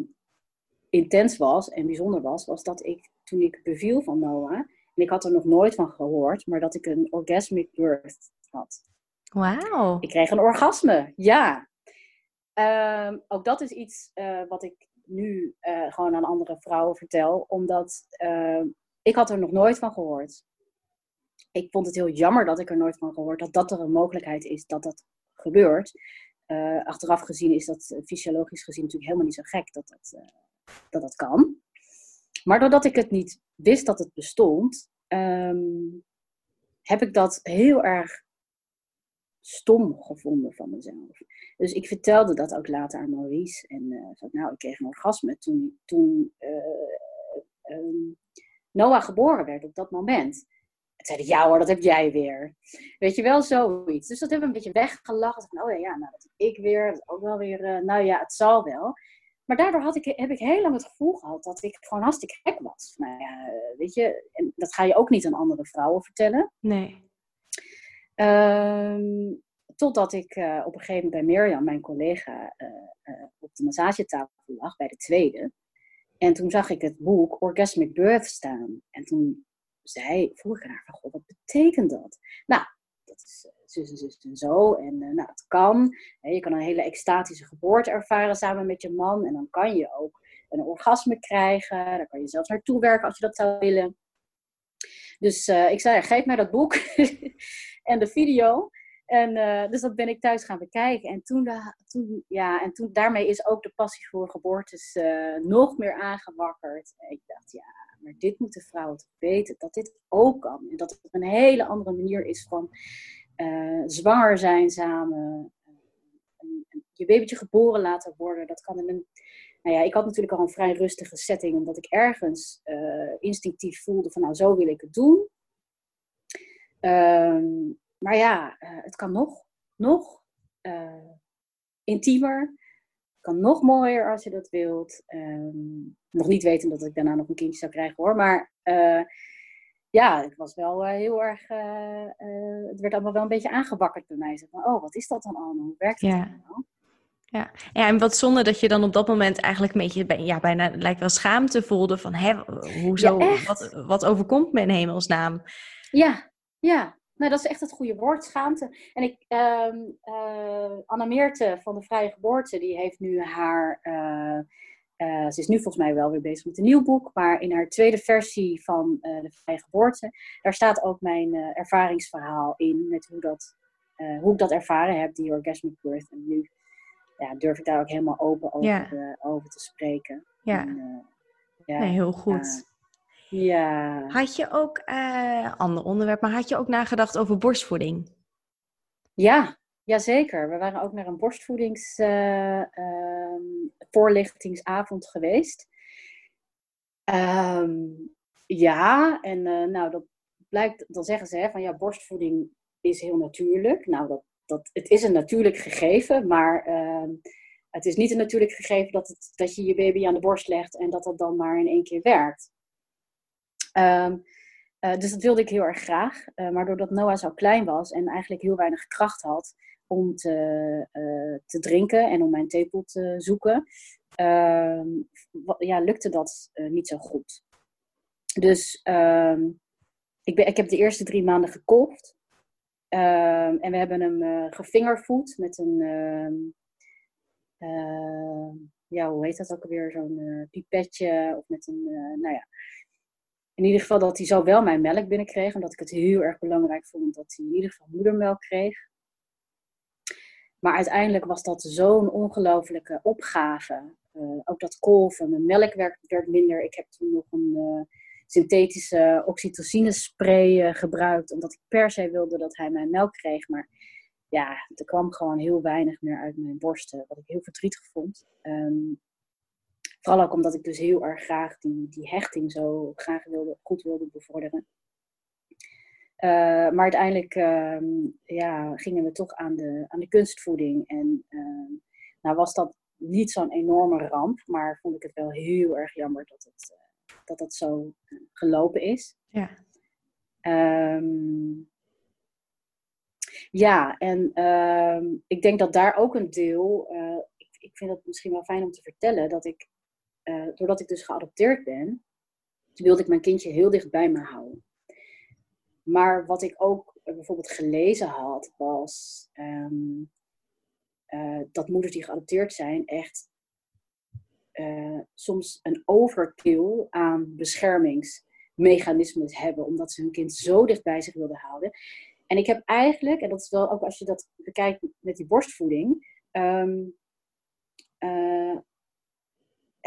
intens was en bijzonder was, was dat ik toen ik beviel van Noah, en ik had er nog nooit van gehoord, maar dat ik een orgasmic birth had. Wauw. Ik kreeg een orgasme, ja. Ehm, ook dat is iets uh, wat ik nu uh, gewoon aan andere vrouwen vertel, omdat uh, ik had er nog nooit van gehoord. Ik vond het heel jammer dat ik er nooit van gehoord had dat er een mogelijkheid is dat dat gebeurt. Uh, achteraf gezien is dat fysiologisch gezien natuurlijk helemaal niet zo gek dat dat, dat, dat kan. Maar doordat ik het niet wist dat het bestond, um, heb ik dat heel erg stom gevonden van mezelf. Dus ik vertelde dat ook later aan Maurice. En uh, nou, ik kreeg een orgasme toen, toen uh, um, Noah geboren werd op dat moment. En zeiden, ja hoor, dat heb jij weer. Weet je wel, zoiets. Dus dat hebben we een beetje weggelachen. Oh ja, ja, nou, dat heb ik weer. Dat ook wel weer, uh, nou ja, het zal wel. Maar daardoor had ik, heb ik heel lang het gevoel gehad dat ik gewoon hartstikke gek was. Nou ja, weet je, en dat ga je ook niet aan andere vrouwen vertellen. Nee. Um, totdat ik uh, op een gegeven moment bij Mirjam, mijn collega, uh, uh, op de massagetafel lag, bij de tweede. En toen zag ik het boek Orgasmic Birth staan. En toen zei, vroeg ik haar van, god, wat betekent dat? Nou, dat is zus en zus en zo. En nou, het kan. Hè, je kan een hele extatische geboorte ervaren samen met je man. En dan kan je ook een orgasme krijgen. Daar kan je zelfs naartoe werken als je dat zou willen. Dus ik zei, geef mij dat boek en de video. En uh, dus dat ben ik thuis gaan bekijken. En toen, toen, ja, en toen daarmee is ook de passie voor geboortes uh, nog meer aangewakkerd. En ik dacht, ja, maar dit moeten vrouwen toch weten, dat dit ook kan. En dat het een hele andere manier is van zwanger zijn samen. En, en je babytje geboren laten worden. Dat kan in een. Nou ja, ik had natuurlijk al een vrij rustige setting, omdat ik ergens instinctief voelde van, nou, zo wil ik het doen. Um, maar ja, uh, het kan nog, nog uh, intiemer. Het kan nog mooier als je dat wilt. Um, nog niet weten dat ik daarna nog een kindje zou krijgen hoor. Maar uh, ja, het was wel heel erg. het werd allemaal wel een beetje aangewakkerd bij mij. Zeg oh, wat is dat dan allemaal? Hoe werkt het ja. allemaal? Ja. ja, en wat zonde dat je dan op dat moment eigenlijk een beetje, ja, bijna lijkt wel schaamte voelde van, hè, hoezo, Ja, wat, wat overkomt me in hemelsnaam? Ja, ja. Nou, dat is echt het goede woord, schaamte. En ik, ehm eh Anna Meerte van de Vrije Geboorte, die heeft nu haar, eh, eh, ze is nu volgens mij wel weer bezig met een nieuw boek, maar in haar tweede versie van de Vrije Geboorte, daar staat ook mijn ervaringsverhaal in, met hoe, dat, hoe ik dat ervaren heb, die orgasmic birth. En nu ja, durf ik daar ook helemaal open over, Ja. over te spreken. Ja, En, ja, nee, heel goed. Ja. Had je ook, eh ander onderwerp, maar had je ook nagedacht over borstvoeding? Ja, jazeker. We waren ook naar een borstvoedings eh, ehm, geweest. Ehm, ja, en eh, nou, dat blijkt, dan zeggen ze hè, van ja, borstvoeding is heel natuurlijk. Nou, dat, dat, het is een natuurlijk gegeven, maar ehm, het is niet een natuurlijk gegeven dat, het, dat je je baby aan de borst legt en dat dat dan maar in één keer werkt. Ehm, eh, dus dat wilde ik heel erg graag. Eh, maar doordat Noah zo klein was en eigenlijk heel weinig kracht had om te, eh, te drinken en om mijn tepel te zoeken, ehm, ja, lukte dat niet zo goed. Dus ehm, ik, ben, ik heb de eerste drie maanden gekolfd. Ehm, en we hebben hem gefingervoed met een, ja, hoe heet dat ook alweer? Zo'n pipetje of met een, nou ja, in ieder geval dat hij zo wel mijn melk binnenkreeg. Omdat ik het heel erg belangrijk vond dat hij in ieder geval moedermelk kreeg. Maar uiteindelijk was dat zo'n ongelofelijke opgave. Eh, ook dat kolven, mijn melk werd, minder. Ik heb toen nog een eh, synthetische oxytocine spray eh, gebruikt. Omdat ik per se wilde dat hij mijn melk kreeg. Maar ja, er kwam gewoon heel weinig meer uit mijn borsten. Wat ik heel verdrietig vond. Ehm, Vooral ook omdat ik dus heel erg graag die, die hechting zo graag wilde, goed wilde bevorderen. Uh, maar uiteindelijk ehm, ja, gingen we toch aan de, aan de kunstvoeding. En ehm, nou was dat niet zo'n enorme ramp, maar vond ik het wel heel erg jammer dat het, uh, dat, dat zo uh, gelopen is. Ja. Ehm, ja, en ik denk dat daar ook een deel, ik, ik, vind het misschien wel fijn om te vertellen, dat ik, uh, doordat ik dus geadopteerd ben, wilde ik mijn kindje heel dicht bij me houden. Maar wat ik ook bijvoorbeeld gelezen had, was um, uh, dat moeders die geadopteerd zijn echt soms een overkill aan beschermingsmechanismes hebben, omdat ze hun kind zo dicht bij zich wilden houden. En ik heb eigenlijk, en dat is wel ook als je dat bekijkt met die borstvoeding, uh,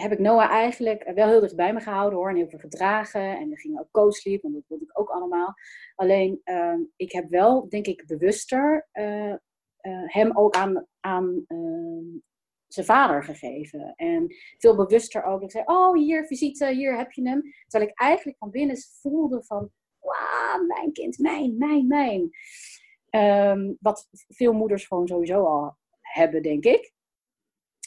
heb ik Noah eigenlijk wel heel dicht bij me gehouden hoor. En heel veel gedragen. En we gingen ook co-sleep, want dat wilde ik ook allemaal. Alleen, uh, ik heb wel, denk ik, bewuster uh, hem ook aan, aan ehm, zijn vader gegeven. En veel bewuster ook. Ik zei, oh hier, visite, hier heb je hem. Terwijl ik eigenlijk van binnen voelde van, wauw, mijn kind, mijn, mijn, mijn. Um, wat veel moeders gewoon sowieso al hebben, denk ik.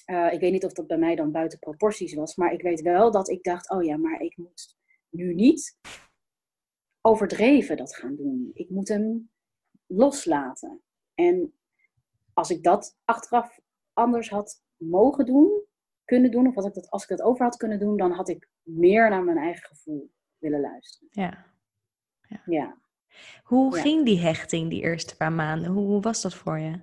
Uh, ik weet niet of dat bij mij dan buiten proporties was, maar ik weet wel dat ik dacht, oh ja, maar ik moet nu niet overdreven dat gaan doen. Ik moet hem loslaten. En als ik dat achteraf anders had mogen doen, kunnen doen, of als ik dat, als ik dat over had kunnen doen, dan had ik meer naar mijn eigen gevoel willen luisteren. Ja. Ja. ja. Hoe ging die hechting die eerste paar maanden? Hoe, hoe was dat voor je?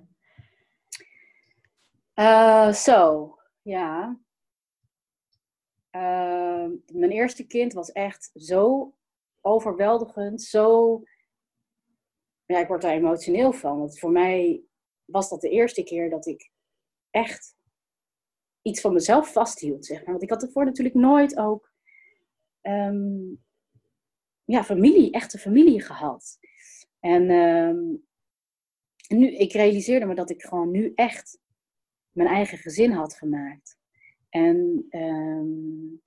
Uh, zo, ja. Uh, mijn eerste kind was echt zo overweldigend, zo. Ja, ik word daar emotioneel van. Want voor mij was dat de eerste keer dat ik echt iets van mezelf vasthield, zeg maar. Want ik had ervoor natuurlijk nooit ook um, ja, familie, echte familie gehad. En um, nu, ik realiseerde me dat ik gewoon nu echt mijn eigen gezin had gemaakt. En um,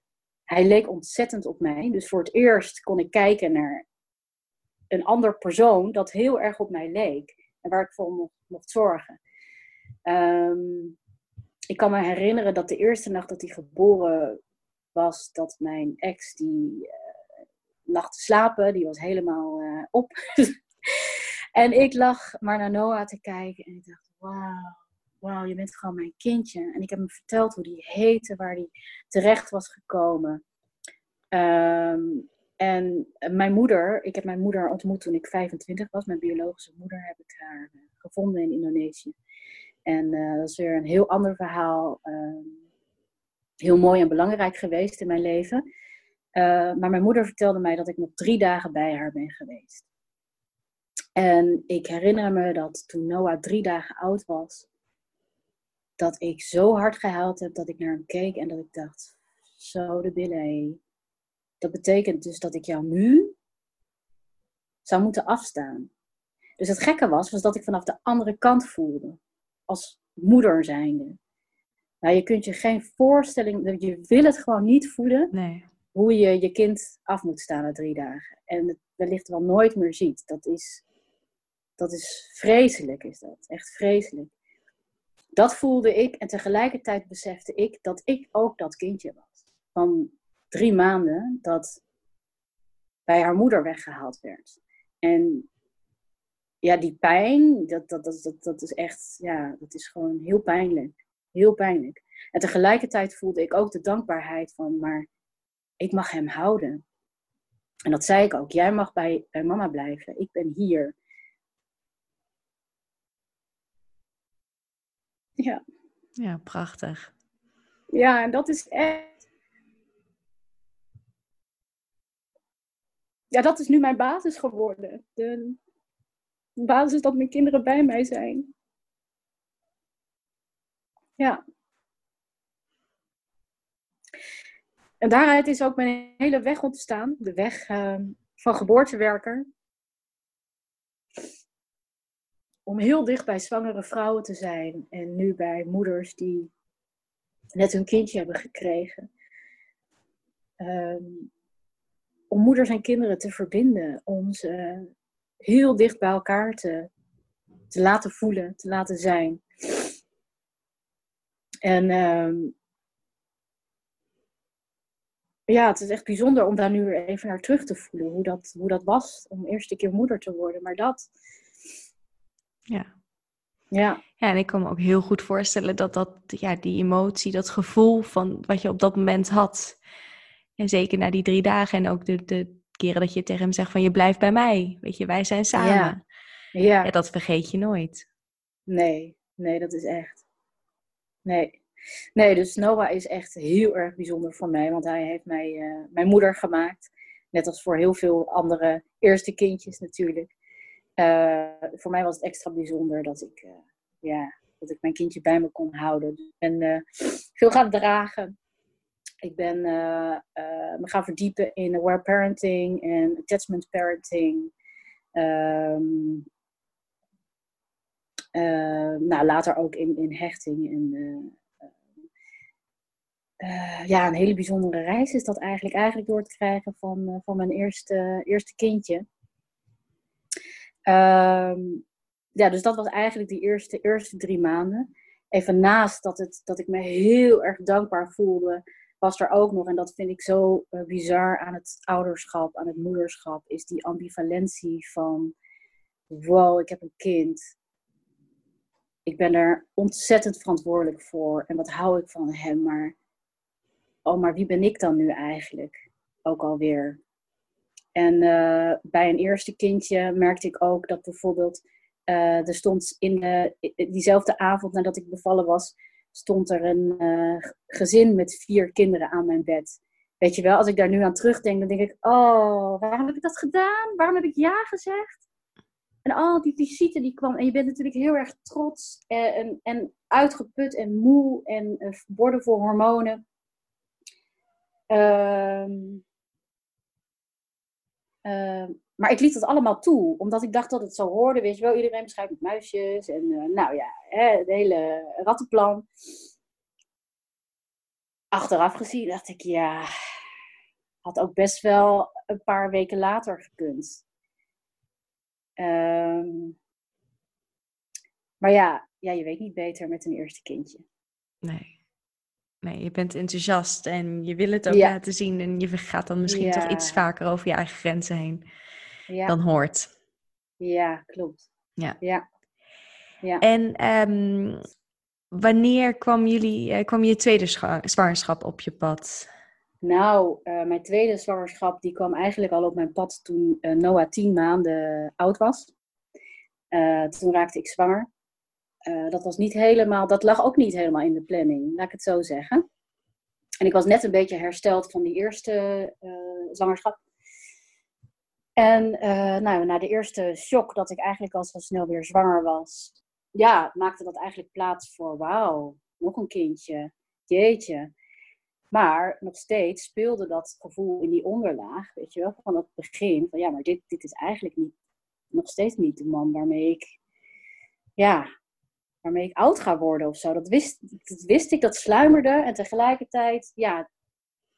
hij leek ontzettend op mij. Dus voor het eerst kon ik kijken naar een ander persoon dat heel erg op mij leek. En waar ik voor mocht, mocht zorgen. Um, ik kan me herinneren dat de eerste nacht dat hij geboren was, dat mijn ex, die uh, lag te slapen, die was helemaal uh, op. en ik lag maar naar Noah te kijken en ik dacht, wauw, wauw, je bent gewoon mijn kindje. En ik heb hem verteld hoe die heette, waar hij terecht was gekomen. Um, en mijn moeder, ik heb mijn moeder ontmoet toen ik 25 was. Mijn biologische moeder heb ik haar uh, gevonden in Indonesië. En uh, dat is weer een heel ander verhaal. Uh, heel mooi en belangrijk geweest in mijn leven. Uh, maar mijn moeder vertelde mij dat ik nog drie dagen bij haar ben geweest. En ik herinner me dat toen Noah drie dagen oud was, dat ik zo hard gehuild heb dat ik naar hem keek en dat ik dacht, zo de billen. Dat betekent dus dat ik jou nu zou moeten afstaan. Dus het gekke was, was dat ik vanaf de andere kant voelde als moeder zijnde. Nou, je kunt je geen voorstelling, je wil het gewoon niet voelen nee. hoe je je kind af moet staan na drie dagen. En het wellicht wel nooit meer ziet. Dat is, dat is vreselijk, is dat. Echt vreselijk. Dat voelde ik en tegelijkertijd besefte ik dat ik ook dat kindje was. Van drie maanden dat bij haar moeder weggehaald werd. En ja, die pijn, dat, dat, dat, dat, dat is echt, ja, dat is gewoon heel pijnlijk. Heel pijnlijk. En tegelijkertijd voelde ik ook de dankbaarheid van, maar ik mag hem houden. En dat zei ik ook. Jij mag bij, bij mama blijven. Ik ben hier. Ja. Ja, prachtig. Ja, en dat is echt. Ja, dat is nu mijn basis geworden. De, basis dat mijn kinderen bij mij zijn. Ja. En daaruit is ook mijn hele weg ontstaan. De weg uh, van geboortewerker. Om heel dicht bij zwangere vrouwen te zijn. En nu bij moeders die net hun kindje hebben gekregen. Um, om moeders en kinderen te verbinden. Om ze heel dicht bij elkaar te, te laten voelen, te laten zijn. En um, ja, het is echt bijzonder om daar nu weer even naar terug te voelen. Hoe dat, hoe dat was om eerste keer moeder te worden. Maar dat. Ja. Ja. Ja, en ik kan me ook heel goed voorstellen dat, dat ja, die emotie, dat gevoel van wat je op dat moment had. En zeker na die drie dagen en ook de, de keren dat je tegen hem zegt van je blijft bij mij. Weet je, wij zijn samen. Ja. Ja. Ja, dat vergeet je nooit. Nee, nee, dat is echt. Nee. Nee, dus Noah is echt heel erg bijzonder voor mij, want hij heeft mij eh, mijn moeder gemaakt. Net als voor heel veel andere eerste kindjes natuurlijk. Eh, voor mij was het extra bijzonder dat ik, eh, ja, dat ik mijn kindje bij me kon houden. Ik ben veel gaan dragen. Ik ben eh, eh, me gaan verdiepen in aware parenting en attachment parenting. Eh, nou, later ook in, in hechting. En, ja, een hele bijzondere reis is dat eigenlijk. Eigenlijk door het krijgen van, van mijn eerste, eerste kindje. Ehm, ja, dus dat was eigenlijk die eerste, eerste drie maanden. Even naast dat, het, dat ik me heel erg dankbaar voelde was er ook nog, en dat vind ik zo uh, bizar aan het ouderschap, aan het moederschap, is die ambivalentie van, wow, ik heb een kind. Ik ben er ontzettend verantwoordelijk voor en wat hou ik van hem, maar, oh, maar wie ben ik dan nu eigenlijk? Ook alweer. En uh, bij een eerste kindje merkte ik ook dat bijvoorbeeld, uh, er stond in diezelfde avond nadat ik bevallen was, stond er een uh, gezin met vier kinderen aan mijn bed. Weet je wel, als ik daar nu aan terugdenk, dan denk ik, oh, waarom heb ik dat gedaan? Waarom heb ik ja gezegd? En al die visite die kwam, en je bent natuurlijk heel erg trots en, en, uitgeput en moe en verborgen voor hormonen. Uh, uh, maar ik liet dat allemaal toe, omdat ik dacht dat het zo hoorde. Weet je wel, iedereen beschrijft met muisjes. En uh, nou ja, hè, het hele rattenplan. Achteraf gezien dacht ik, ja, had ook best wel een paar weken later gekund. Um, maar ja, ja, je weet niet beter met een eerste kindje. Nee. Nee, je bent enthousiast en je wil het ook ja. laten zien. En je gaat dan misschien ja. toch iets vaker over je eigen grenzen heen ja. dan hoort. Ja, klopt. Ja. ja. ja. En um, wanneer kwam, jullie, uh, kwam je tweede zwangerschap op je pad? Nou, uh, mijn tweede zwangerschap die kwam eigenlijk al op mijn pad toen uh, Noah tien maanden oud was. toen raakte ik zwanger. Dat was niet helemaal, dat lag ook niet helemaal in de planning, laat ik het zo zeggen. En ik was net een beetje hersteld van die eerste zwangerschap. En uh, nou, na de eerste shock dat ik eigenlijk al zo snel weer zwanger was, ja, maakte dat eigenlijk plaats voor wauw, nog een kindje, jeetje. Maar nog steeds speelde dat gevoel in die onderlaag, weet je wel, van het begin, van ja, maar dit, dit is eigenlijk niet, nog steeds niet de man waarmee ik, ja, waarmee ik oud ga worden of zo. Dat wist, dat wist ik, dat sluimerde en tegelijkertijd, ja,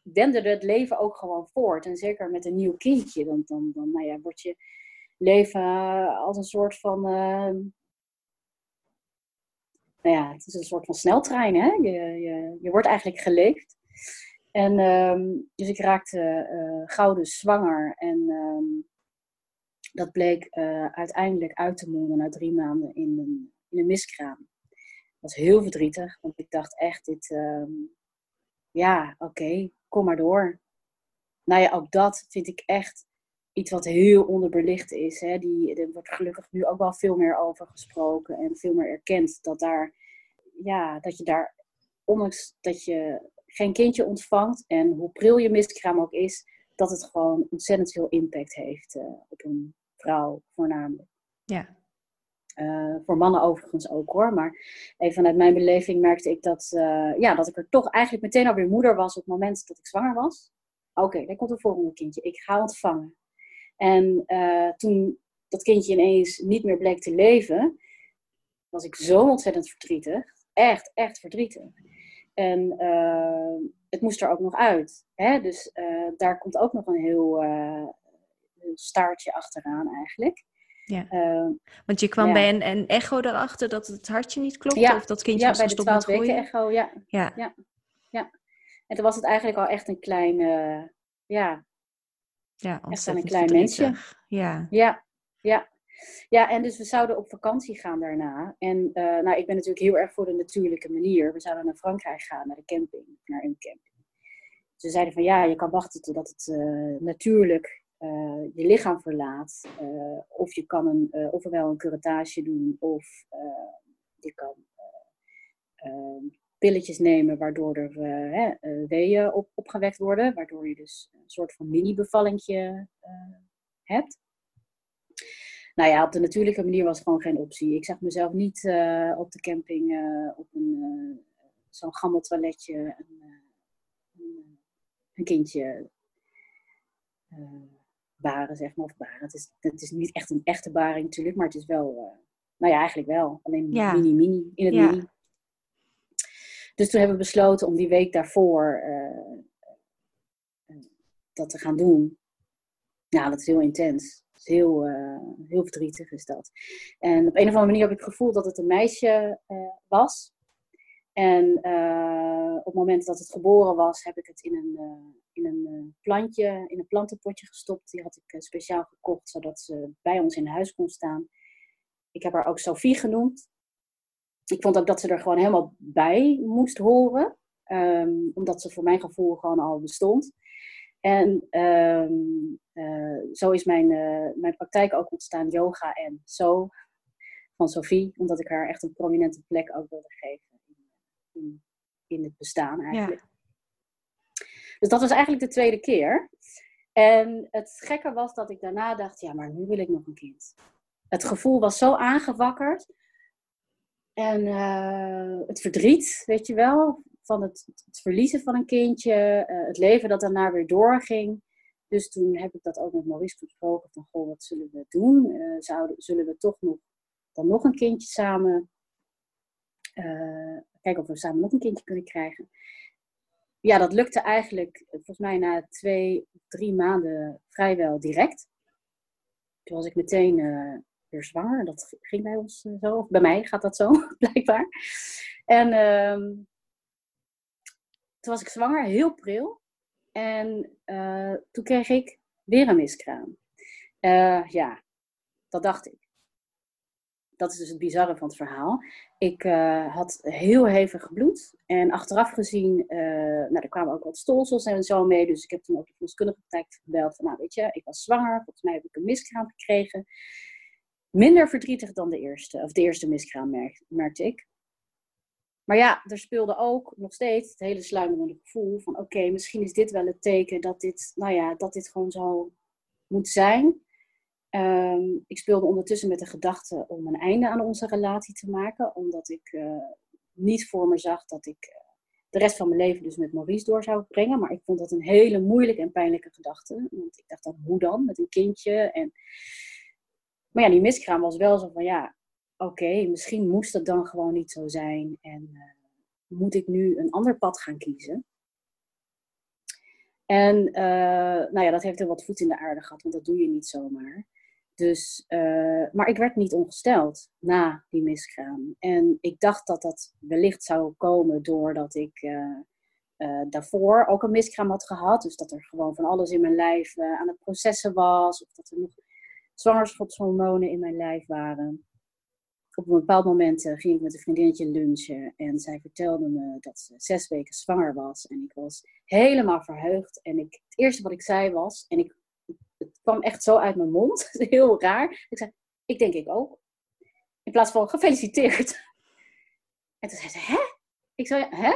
denderde het leven ook gewoon voort. En zeker met een nieuw kindje, dan, dan, dan nou ja, wordt je leven als een soort van. Uh, nou ja, het is een soort van sneltrein, hè? Je, je, je wordt eigenlijk geleefd. En um, dus ik raakte uh, gouden zwanger. En um, dat bleek uh, uiteindelijk uit te monden na drie maanden in een, een miskraam. Dat was heel verdrietig, want ik dacht echt, dit, um, ja, oké, kom maar door. Nou ja, ook dat vind ik echt iets wat heel onderbelicht is. Hè. Die, er wordt gelukkig nu ook wel veel meer over gesproken en veel meer erkend dat daar, ja, dat je daar, ondanks dat je geen kindje ontvangt en hoe pril je miskraam ook is, dat het gewoon ontzettend veel impact heeft uh, op een vrouw voornamelijk. Ja. Uh, voor mannen overigens ook hoor. Maar even vanuit mijn beleving merkte ik dat, uh, ja, dat ik er toch eigenlijk meteen alweer moeder was op het moment dat ik zwanger was. Oké, okay, daar komt een volgende kindje. Ik ga ontvangen. En uh, toen dat kindje ineens niet meer bleek te leven, was ik zo ontzettend verdrietig. Echt, echt verdrietig. En het moest er ook nog uit. Hè? Dus daar komt ook nog een heel, heel staartje achteraan eigenlijk. Ja. Uh, Want je kwam ja. bij een, een, echo erachter dat het hartje niet klopte? Ja. Of dat kindje ja, was bij de 12 weken echo, ja. Ja. ja. ja. En toen was het eigenlijk al echt een klein, uh, ja, ja echt een klein mensje. Ja. ja, ja. Ja, en dus we zouden op vakantie gaan daarna. En uh, nou, ik ben natuurlijk heel erg voor de natuurlijke manier. We zouden naar Frankrijk gaan, naar de camping, naar een camping. Ze zeiden van ja, je kan wachten totdat het uh, natuurlijk uh, je lichaam verlaat. of je kan een, ofwel een curettage doen, of je kan pilletjes nemen waardoor er uh, weeën op, opgewekt worden. Waardoor je dus een soort van mini-bevallingje hebt. Nou ja, op de natuurlijke manier was gewoon geen optie. Ik zag mezelf niet uh, op de camping uh, op een, uh, zo'n gammeltoiletje een, een, een, kindje baren, zeg maar. Of baren. Het is, het is niet echt een echte baring natuurlijk, maar het is wel, nou ja, eigenlijk wel. Alleen mini-mini, in het ja. mini. Dus toen hebben we besloten om die week daarvoor dat te gaan doen. Nou, dat is heel intens heel, uh, heel verdrietig is dat. En op een of andere manier heb ik het gevoel dat het een meisje uh, was. En uh, op het moment dat het geboren was, heb ik het in een, in een plantje, in een plantenpotje gestopt. Die had ik speciaal gekocht, zodat ze bij ons in huis kon staan. Ik heb haar ook Sophie genoemd. Ik vond ook dat ze er gewoon helemaal bij moest horen. Um, omdat ze voor mijn gevoel gewoon al bestond. En uh, zo is mijn, mijn praktijk ook ontstaan, yoga en zo, van Sophie. Omdat ik haar echt een prominente plek ook wilde geven in, in, het bestaan eigenlijk. Ja. Dus dat was eigenlijk de tweede keer. En het gekke was dat ik daarna dacht, ja, maar nu wil ik nog een kind. Het gevoel was zo aangewakkerd. En uh, het verdriet, weet je wel, van het, het verliezen van een kindje, uh, het leven dat daarna weer doorging. Dus toen heb ik dat ook met Maurice gesproken van, goh, wat zullen we doen? Uh, zouden, zullen we toch nog, dan nog een kindje samen, uh, kijken of we samen nog een kindje kunnen krijgen. Ja, dat lukte eigenlijk volgens mij na twee, drie maanden vrijwel direct. Toen was ik meteen weer zwanger. Dat ging bij ons zo. Of bij mij gaat dat zo, blijkbaar. En uh, toen was ik zwanger, heel pril. En toen kreeg ik weer een miskraam. Ja, dat dacht ik. Dat is dus het bizarre van het verhaal. Ik uh, had heel hevig bloed. En achteraf gezien, nou, er kwamen ook wat stolsels en zo mee. Dus ik heb toen ook de verloskundige praktijk gebeld. Van, nou, weet je, ik was zwanger. Volgens mij heb ik een miskraam gekregen. Minder verdrietig dan de eerste. Of de eerste miskraam merkte ik. Maar ja, er speelde ook nog steeds het hele sluimerende gevoel van oké, misschien is dit wel het teken dat dit, nou ja, dat dit gewoon zo moet zijn. Um, ik speelde ondertussen met de gedachte om een einde aan onze relatie te maken, omdat ik uh, niet voor me zag dat ik uh, de rest van mijn leven dus met Maurice door zou brengen. Maar ik vond dat een hele moeilijke en pijnlijke gedachte. Want ik dacht dan, hoe dan? Met een kindje. En... Maar ja, die miskraam was wel zo van ja, oké, misschien moest het dan gewoon niet zo zijn en uh, moet ik nu een ander pad gaan kiezen? En nou ja, dat heeft er wat voet in de aarde gehad, want dat doe je niet zomaar. Dus, uh, maar ik werd niet ongesteld na die miskraam. En ik dacht dat dat wellicht zou komen doordat ik daarvoor ook een miskraam had gehad. Dus dat er gewoon van alles in mijn lijf aan het processen was. Of dat er nog zwangerschapshormonen in mijn lijf waren op een bepaald moment ging ik met een vriendinnetje lunchen en zij vertelde me dat ze zes weken zwanger was. En ik was helemaal verheugd. En ik, het eerste wat ik zei was, en ik, het kwam echt zo uit mijn mond, heel raar. Ik zei, ik denk ik ook. In plaats van gefeliciteerd. En toen zei ze, hè? Ik zei, hè?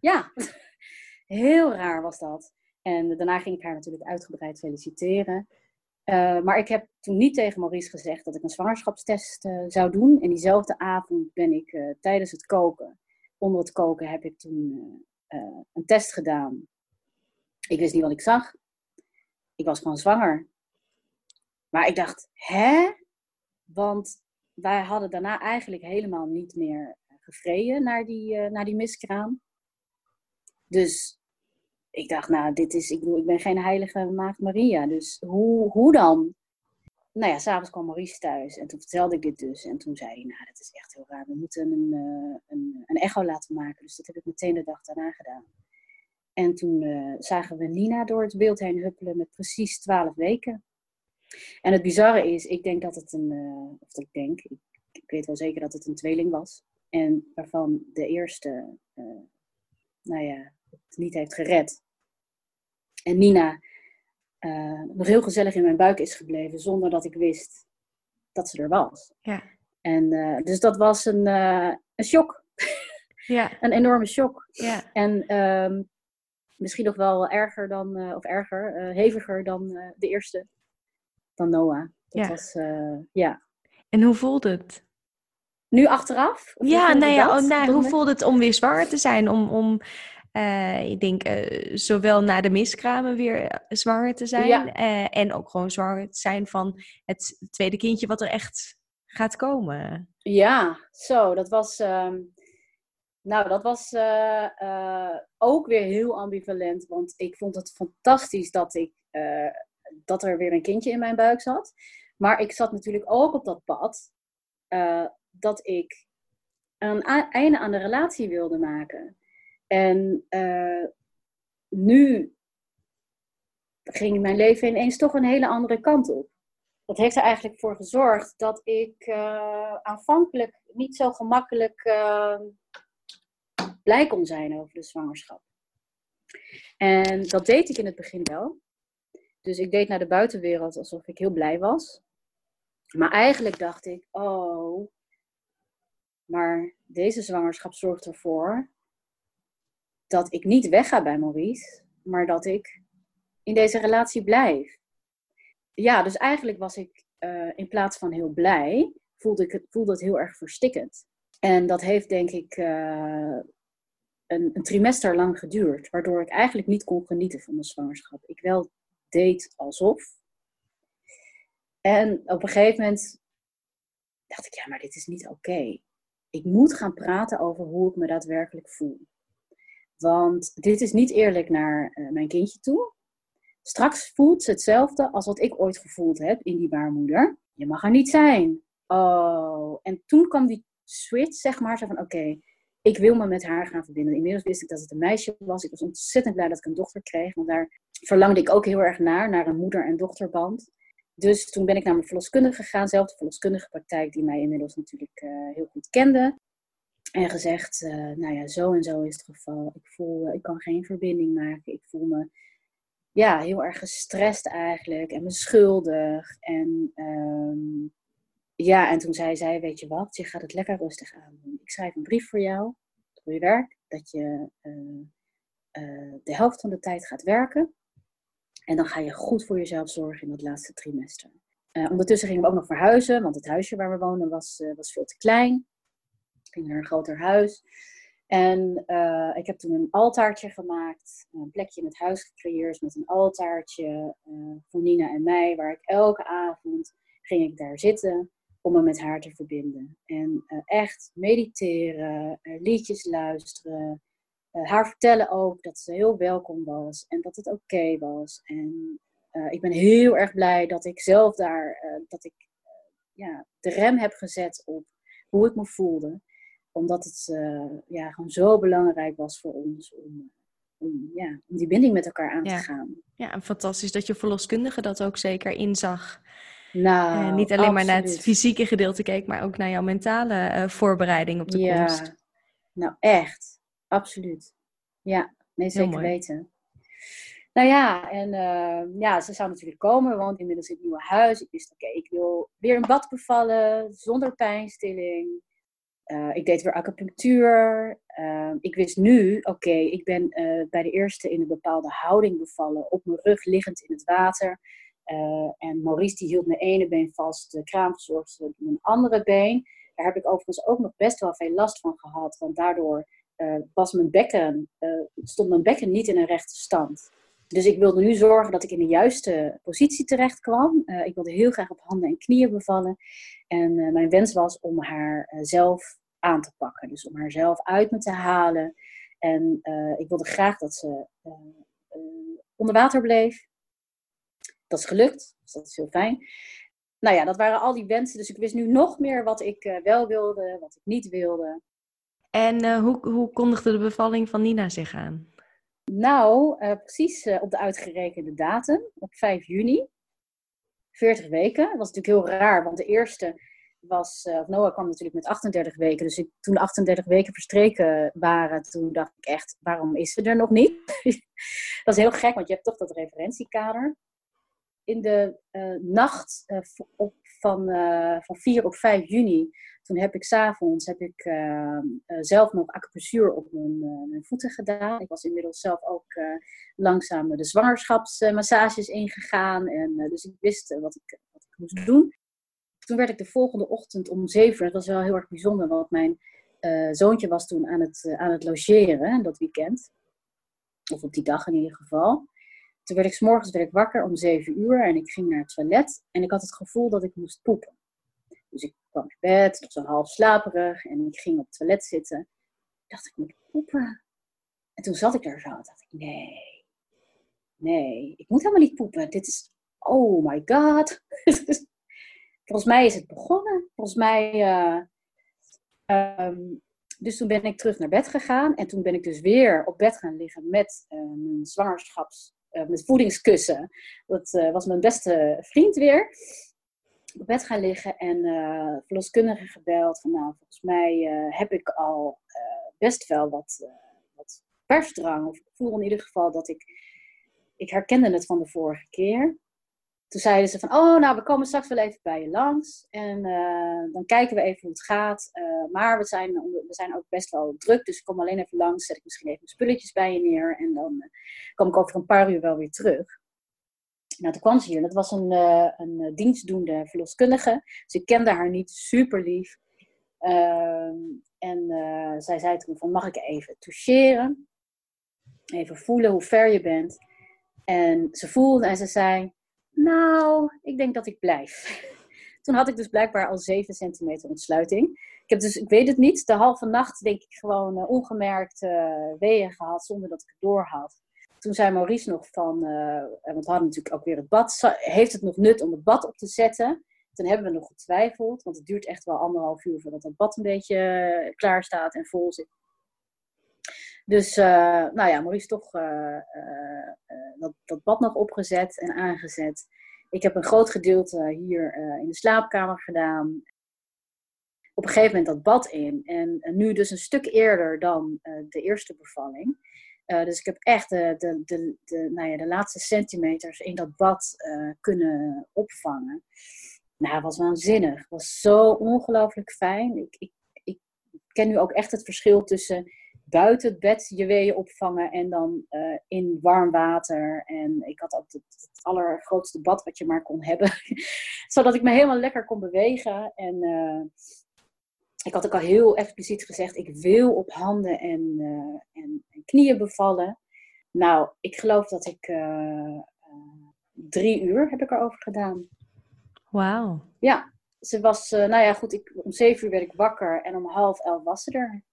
Ja. Heel raar was dat. En daarna ging ik haar natuurlijk uitgebreid feliciteren. Uh, maar ik heb toen niet tegen Maurice gezegd dat ik een zwangerschapstest uh, zou doen. En diezelfde avond ben ik uh, tijdens het koken, onder het koken, heb ik toen een test gedaan. Ik wist niet wat ik zag. Ik was gewoon zwanger. Maar ik dacht, hè? Want wij hadden daarna eigenlijk helemaal niet meer gevreden naar die, naar die miskraam. Dus ik dacht, nou, dit is, ik ik ben geen heilige maagd Maria, dus hoe, hoe dan? Nou ja, s'avonds kwam Maurice thuis en toen vertelde ik dit dus. En toen zei hij, nou, dat is echt heel raar. We moeten een, uh, een, een echo laten maken. Dus dat heb ik meteen de dag daarna gedaan. En toen eh, zagen we Nina door het beeld heen huppelen met precies 12 weken. En het bizarre is, ik denk dat het een, uh, of ik denk, ik, ik, weet wel zeker dat het een tweeling was. En waarvan de eerste, uh, nou ja, het niet heeft gered. En Nina nog heel gezellig in mijn buik is gebleven zonder dat ik wist dat ze er was. Ja. En dus dat was een, een shock. Ja. een enorme shock. Ja. En um, misschien nog wel erger dan, uh, of erger, uh, heviger dan uh, de eerste, dan Noah. Dat Ja. was, ja. En hoe voelde het? Nu achteraf? Ja, hoe voelde nou ja, dat? oh, nou, hoe voelde het om weer zwanger te zijn? Om, om eh, ik denk, eh, zowel na de miskramen weer eh, zwanger te zijn. Ja. eh, en ook gewoon zwanger te zijn van het tweede kindje wat er echt gaat komen. Ja, zo, dat was. ehm, nou, dat was eh, eh, ook weer heel ambivalent. Want ik vond het fantastisch dat, ik, eh, dat er weer een kindje in mijn buik zat. Maar ik zat natuurlijk ook op dat pad dat ik een einde aan de relatie wilde maken. En nu ging mijn leven ineens toch een hele andere kant op. Dat heeft er eigenlijk voor gezorgd dat ik aanvankelijk niet zo gemakkelijk blij kon zijn over de zwangerschap. En dat deed ik in het begin wel. Dus ik deed naar de buitenwereld alsof ik heel blij was. Maar eigenlijk dacht ik, oh, maar deze zwangerschap zorgt ervoor dat ik niet wegga bij Maurice, maar dat ik in deze relatie blijf. Ja, dus eigenlijk was ik eh, in plaats van heel blij, voelde, ik het, voelde het heel erg verstikkend. En dat heeft denk ik eh, een, een trimester lang geduurd, waardoor ik eigenlijk niet kon genieten van de zwangerschap. Ik wel deed alsof. En op een gegeven moment dacht ik, ja, maar dit is niet oké. Ik moet gaan praten over hoe ik me daadwerkelijk voel. Want dit is niet eerlijk naar eh, mijn kindje toe. Straks voelt ze hetzelfde als wat ik ooit gevoeld heb in die baarmoeder. Je mag er niet zijn. Oh, en toen kwam die switch, zeg maar, zo van oké, ik wil me met haar gaan verbinden. Inmiddels wist ik dat het een meisje was. Ik was ontzettend blij dat ik een dochter kreeg, want daar verlangde ik ook heel erg naar, naar een moeder- en dochterband. Dus toen ben ik naar mijn verloskundige gegaan, zelf de verloskundige praktijk die mij inmiddels natuurlijk uh, heel goed kende. En gezegd, uh, nou ja, zo en zo is het geval. Ik voel, uh, ik kan geen verbinding maken. Ik voel me ja, heel erg gestrest eigenlijk en me schuldig. En um, ja, en toen zei zij, weet je wat, je gaat het lekker rustig aandoen. Ik schrijf een brief voor jou, voor je werk, dat je uh, de helft van de tijd gaat werken. En dan ga je goed voor jezelf zorgen in dat laatste trimester. Uh, ondertussen gingen we ook nog verhuizen, want het huisje waar we woonden was, was veel te klein. We gingen naar een groter huis. En ik heb toen een altaartje gemaakt, een plekje in het huis gecreëerd met een altaartje voor Nina en mij, waar ik elke avond ging ik daar zitten om me met haar te verbinden. En echt mediteren, liedjes luisteren, uh, haar vertellen ook dat ze heel welkom was en dat het oké okay was. En ik ben heel erg blij dat ik zelf daar, dat ik ja, de rem heb gezet op hoe ik me voelde. Omdat het ja, gewoon zo belangrijk was voor ons om, om, ja, om die binding met elkaar aan ja. te gaan. Ja, en fantastisch dat je verloskundige dat ook zeker inzag. Nou, niet alleen absoluut. maar naar het fysieke gedeelte keek, maar ook naar jouw mentale voorbereiding op de ja, komst. Nou, echt. Absoluut. Ja, nee, zeker weten. Nou ja, en uh, ja, ze zou natuurlijk komen. Woonden inmiddels in het nieuwe huis. Ik wist, oké, okay, ik wil weer een bad bevallen, zonder pijnstilling. Uh, ik deed weer acupunctuur. Uh, ik wist nu, oké, okay, ik ben bij de eerste in een bepaalde houding bevallen. Op mijn rug liggend in het water. Uh, en Maurice die hield mijn ene been vast. De kraam verzorgde mijn andere been. Daar heb ik overigens ook nog best wel veel last van gehad. Want daardoor uh, was mijn bekken, uh, stond mijn bekken niet in een rechte stand. Dus ik wilde nu zorgen dat ik in de juiste positie terecht kwam. Ik wilde heel graag op handen en knieën bevallen. En mijn wens was om haar zelf aan te pakken. Dus om haar zelf uit me te halen. En ik wilde graag dat ze onder water bleef. Dat is gelukt, dus dat is heel fijn. Nou ja, dat waren al die wensen. Dus ik wist nu nog meer wat ik wel wilde, wat ik niet wilde. En uh, hoe, hoe kondigde de bevalling van Nina zich aan? Nou, precies op de uitgerekende datum, op 5 juni. 40 weken. Dat was natuurlijk heel raar, want de eerste was, uh, Noah kwam natuurlijk met 38 weken. Dus ik, toen de 38 weken verstreken waren, toen dacht ik echt, waarom is ze er nog niet? dat is heel gek, want je hebt toch dat referentiekader. In de uh, nacht uh, op, van, van 4 op 5 juni, toen heb ik s'avonds heb ik zelf nog acupressuur op mijn, mijn, voeten gedaan. Ik was inmiddels zelf ook langzaam de zwangerschapsmassages ingegaan. En, dus ik wist wat ik, wat ik moest doen toen werd ik de volgende ochtend om zeven uur, dat was wel heel erg bijzonder, want mijn zoontje was toen aan het, aan het logeren dat weekend. Of op die dag in ieder geval. Toen werd ik s morgens werd ik wakker om zeven uur en ik ging naar het toilet. En ik had het gevoel dat ik moest poepen. Dus ik kwam naar bed, nog zo half slaperig. En ik ging op het toilet zitten. Ik dacht, ik moet poepen. En toen zat ik daar zo en dacht ik, nee. Nee, ik moet helemaal niet poepen. Dit is, oh my god. Volgens mij is het begonnen. Volgens mij. Uh, um, dus toen ben ik terug naar bed gegaan. En toen ben ik dus weer op bed gaan liggen met uh, mijn zwangerschaps. Uh, met voedingskussen. Dat was mijn beste vriend weer. Op bed gaan liggen en verloskundige gebeld. Nou, volgens mij heb ik al best wel wat, wat persdrang. Of ik voel in ieder geval dat ik. Ik herkende het van de vorige keer toen zeiden ze van, oh, nou, we komen straks wel even bij je langs. En uh, dan kijken we even hoe het gaat. Uh, maar we zijn, we zijn ook best wel druk, dus ik kom alleen even langs. Zet ik misschien even spulletjes bij je neer. En dan uh, kom ik over een paar uur wel weer terug. Nou, toen kwam ze hier. Dat was een, een dienstdoende verloskundige. Ik kende haar niet, super lief. Ehm, en zij zei toen van, mag ik even toucheren? Even voelen hoe ver je bent. En ze voelde en ze zei, nou, ik denk dat ik blijf. Toen had ik dus blijkbaar al 7 centimeter ontsluiting. Ik heb dus, ik weet het niet, de halve nacht denk ik gewoon uh, ongemerkt uh, weeën gehad zonder dat ik het door had. Toen zei Maurice nog van, want we hadden natuurlijk ook weer het bad, heeft het nog nut om het bad op te zetten? Toen hebben we nog getwijfeld, want het duurt echt wel anderhalf uur voordat het bad een beetje klaar staat en vol zit. Dus uh, nou ja, Maurice toch uh, uh, dat, dat bad nog opgezet en aangezet. Ik heb een groot gedeelte hier in de slaapkamer gedaan. Op een gegeven moment dat bad in. En nu dus een stuk eerder dan de eerste bevalling. dus ik heb echt de, de, de, de, nou ja, de laatste centimeters in dat bad kunnen opvangen. Nou, was waanzinnig. Was zo ongelooflijk fijn. Ik, ik, ik ken nu ook echt het verschil tussen buiten het bed je weeën opvangen en dan uh, in warm water. En ik had ook het, het, allergrootste bad wat je maar kon hebben. Zodat ik me helemaal lekker kon bewegen. En uh, ik had ook al heel expliciet gezegd, ik wil op handen en, uh, en, en, knieën bevallen. Nou, ik geloof dat ik drie uur heb ik erover gedaan. Wauw. Ja, ze was, nou ja goed, ik, om zeven uur werd ik wakker en om half elf was ze er.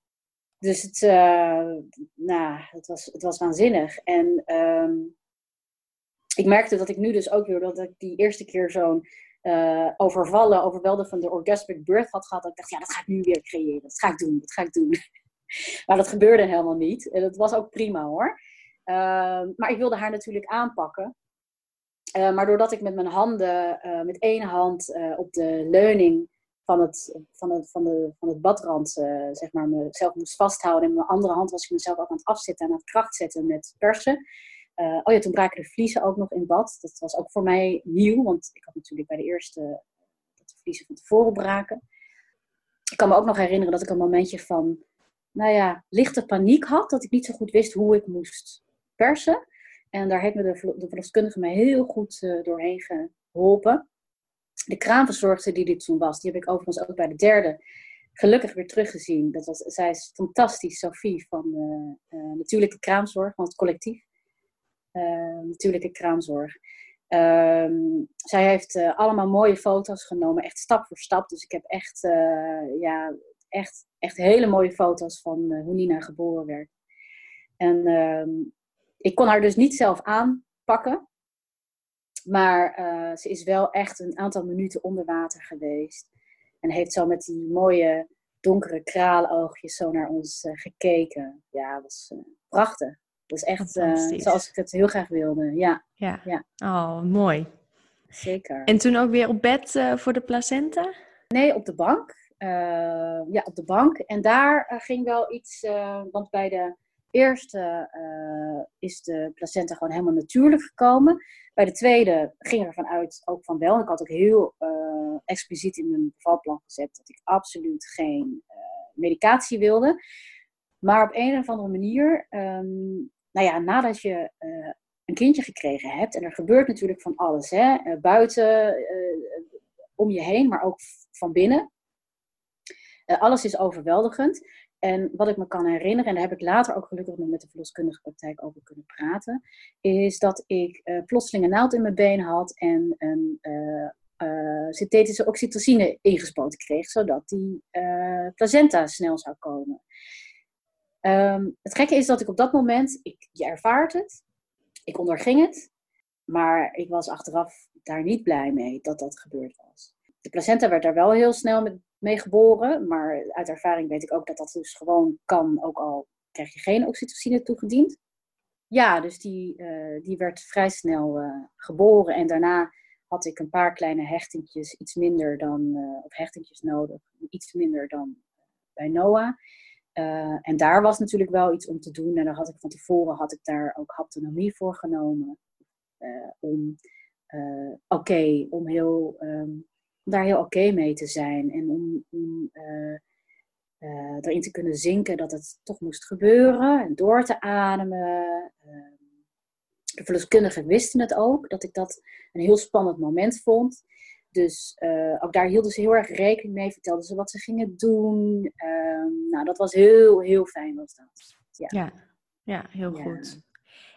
Dus het, uh, nou, het, was, het was waanzinnig. En um, ik merkte dat ik nu dus ook weer, dat ik die eerste keer zo'n uh, overvallen, overweldigende orgasmic birth had gehad. Dat ik dacht, ja, dat ga ik nu weer creëren. Dat ga ik doen, dat ga ik doen. maar dat gebeurde helemaal niet. En dat was ook prima hoor. Uh, maar ik wilde haar natuurlijk aanpakken. Uh, maar doordat ik met mijn handen, met één hand op de leuning van het, van het, van de, van het badrand, uh, zeg maar, mezelf moest vasthouden. En mijn andere hand was ik mezelf ook aan het afzetten en aan het kracht zetten met persen. Uh, oh ja, toen braken de vliezen ook nog in bad. Dat was ook voor mij nieuw, want ik had natuurlijk bij de eerste dat de vliezen van tevoren braken. Ik kan me ook nog herinneren dat ik een momentje van, nou ja, lichte paniek had. Dat ik niet zo goed wist hoe ik moest persen. En daar heeft me de, de verloskundige mij heel goed uh, doorheen geholpen de kraamverzorgster die dit toen was, die heb ik overigens ook bij de derde gelukkig weer teruggezien. Dat was, zij is fantastisch, Sophie van uh, Natuurlijke Kraamzorg, van het collectief uh, Natuurlijke Kraamzorg. Ehm, zij heeft allemaal mooie foto's genomen, echt stap voor stap. Dus ik heb echt, ja, echt, echt hele mooie foto's van hoe Nina geboren werd. En ehm, ik kon haar dus niet zelf aanpakken. Maar uh, ze is wel echt een aantal minuten onder water geweest. En heeft zo met die mooie donkere kraaloogjes zo naar ons uh, gekeken. Ja, dat was uh, prachtig. Dat is echt zoals ik het heel graag wilde. Ja. ja. ja. Oh, mooi. Zeker. En toen ook weer op bed voor de placenta? Nee, op de bank. ja, op de bank. En daar ging wel iets, want bij de eerste is de placenta gewoon helemaal natuurlijk gekomen. Bij de tweede ging er ervan uit, ook van wel. Ik had ook heel uh, expliciet in mijn bevalplan gezet dat ik absoluut geen uh, medicatie wilde. Maar op een of andere manier, um, nou ja, nadat je een kindje gekregen hebt, en er gebeurt natuurlijk van alles, hè, buiten, om je heen, maar ook van binnen. alles is overweldigend. En wat ik me kan herinneren, en daar heb ik later ook gelukkig nog met de verloskundige praktijk over kunnen praten, is dat ik uh, plotseling een naald in mijn been had en een uh, uh, synthetische oxytocine ingespoten kreeg, zodat die placenta snel zou komen. Um, het gekke is dat ik op dat moment, ik, je ervaart het, ik onderging het, maar ik was achteraf daar niet blij mee dat dat gebeurd was. De placenta werd daar wel heel snel met mee geboren. Maar uit ervaring weet ik ook dat dat dus gewoon kan, ook al krijg je geen oxytocine toegediend. Ja, dus die, uh, die werd vrij snel uh, geboren. En daarna had ik een paar kleine hechtingjes, iets minder dan, uh, of hechtingjes nodig, iets minder dan bij Noah. en daar was natuurlijk wel iets om te doen. En daar had ik van tevoren had ik daar ook haptonomie voor genomen. om, oké, om heel om daar heel oké mee te zijn. En om, om uh, uh, erin te kunnen zinken dat het toch moest gebeuren. En door te ademen. Uh, de verloskundigen wisten het ook, dat ik dat een heel spannend moment vond. Dus ook daar hielden ze heel erg rekening mee. Vertelden ze wat ze gingen doen. Ehm, nou, dat was heel, heel fijn was dat. Ja, ja, ja heel goed.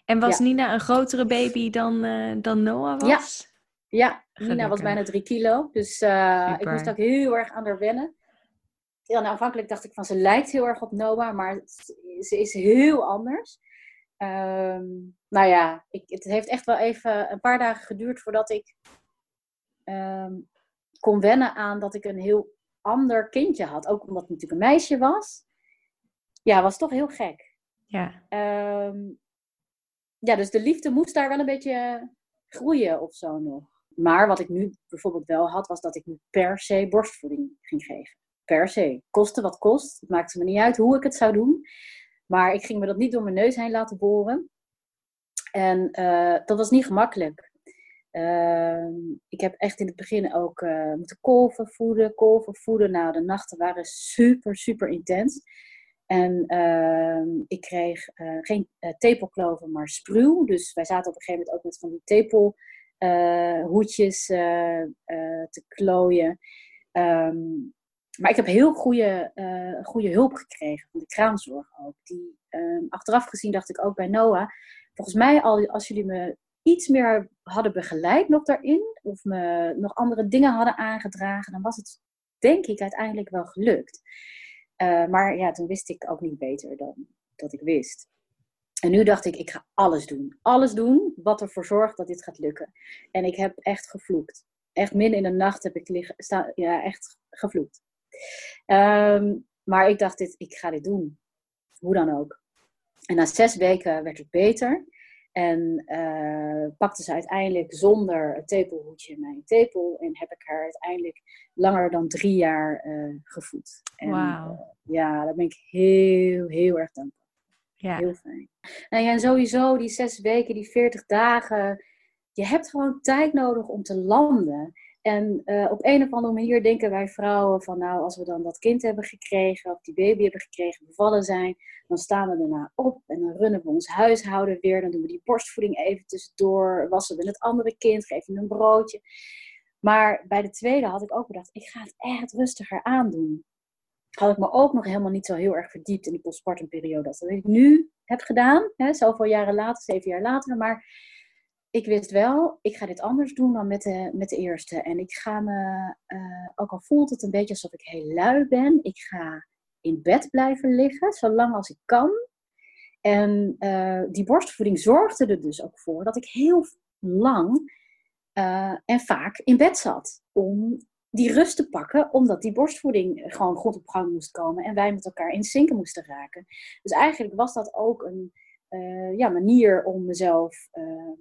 En was Nina een grotere baby dan, dan Noah was? Ja, Nina was bijna drie kilo. Dus uh, ik moest ook heel erg aan haar wennen. Ja, nou, aanvankelijk dacht ik van ze lijkt heel erg op Noah, maar ze is heel anders. Um, nou ja, ik, het heeft echt wel even een paar dagen geduurd voordat ik um, kon wennen aan dat ik een heel ander kindje had. Ook omdat het natuurlijk een meisje was. Ja, was toch heel gek. Ja. Um, ja, dus de liefde moest daar wel een beetje groeien of zo nog. Maar wat ik nu bijvoorbeeld wel had, was dat ik nu per se borstvoeding ging geven. Per se. Koste wat kost. Het maakte me niet uit hoe ik het zou doen. Maar ik ging me dat niet door mijn neus heen laten boren. En uh, dat was niet gemakkelijk. Uh, ik heb echt in het begin ook uh, moeten kolven voeden, kolven voeden. Nou, de nachten waren super, super intens. En ehm, ik kreeg eh, geen tepelkloven, maar spruw. Dus wij zaten op een gegeven moment ook met van die tepel hoedjes uh, uh, te klooien. Um, maar ik heb heel goede, goede hulp gekregen van de kraamzorg ook. Die, um, achteraf gezien dacht ik ook bij Noah, volgens mij al, als jullie me iets meer hadden begeleid nog daarin, of me nog andere dingen hadden aangedragen, dan was het denk ik uiteindelijk wel gelukt. maar ja, toen wist ik ook niet beter dan dat ik wist. En nu dacht ik, ik ga alles doen. Alles doen wat ervoor zorgt dat dit gaat lukken. En ik heb echt gevloekt. Echt midden in de nacht heb ik liggen, sta, ja, echt gevloekt. Um, maar ik dacht, dit, ik ga dit doen. Hoe dan ook. En na zes weken werd het beter. En uh, pakte ze uiteindelijk zonder het tepelhoedje mijn tepel. En heb ik haar uiteindelijk langer dan drie jaar uh, gevoed. Wauw. Uh, ja, daar ben ik heel, heel erg dankbaar. Ja. Heel fijn. Nou en sowieso die zes weken, die veertig dagen. Je hebt gewoon tijd nodig om te landen. En uh, op een of andere manier denken wij vrouwen van nou, als we dan dat kind hebben gekregen, of die baby hebben gekregen, bevallen zijn, dan staan we daarna op en dan runnen we ons huishouden weer. Dan doen we die borstvoeding even tussendoor, wassen we het andere kind, geven een broodje. Maar bij de tweede had ik ook gedacht, ik ga het echt rustiger aandoen had ik me ook nog helemaal niet zo heel erg verdiept in die postpartum periode. Als dat ik nu heb gedaan, hè, zoveel jaren later, zeven jaar later. Maar ik wist wel, ik ga dit anders doen dan met de, met de eerste. En ik ga me, uh, ook al voelt het een beetje alsof ik heel lui ben, ik ga in bed blijven liggen, zolang als ik kan. En uh, die borstvoeding zorgde er dus ook voor dat ik heel lang uh, en vaak in bed zat. Om die rust te pakken, omdat die borstvoeding gewoon goed op gang moest komen en wij met elkaar in zinken moesten raken. Dus eigenlijk was dat ook een, ja, manier om mezelf ehm,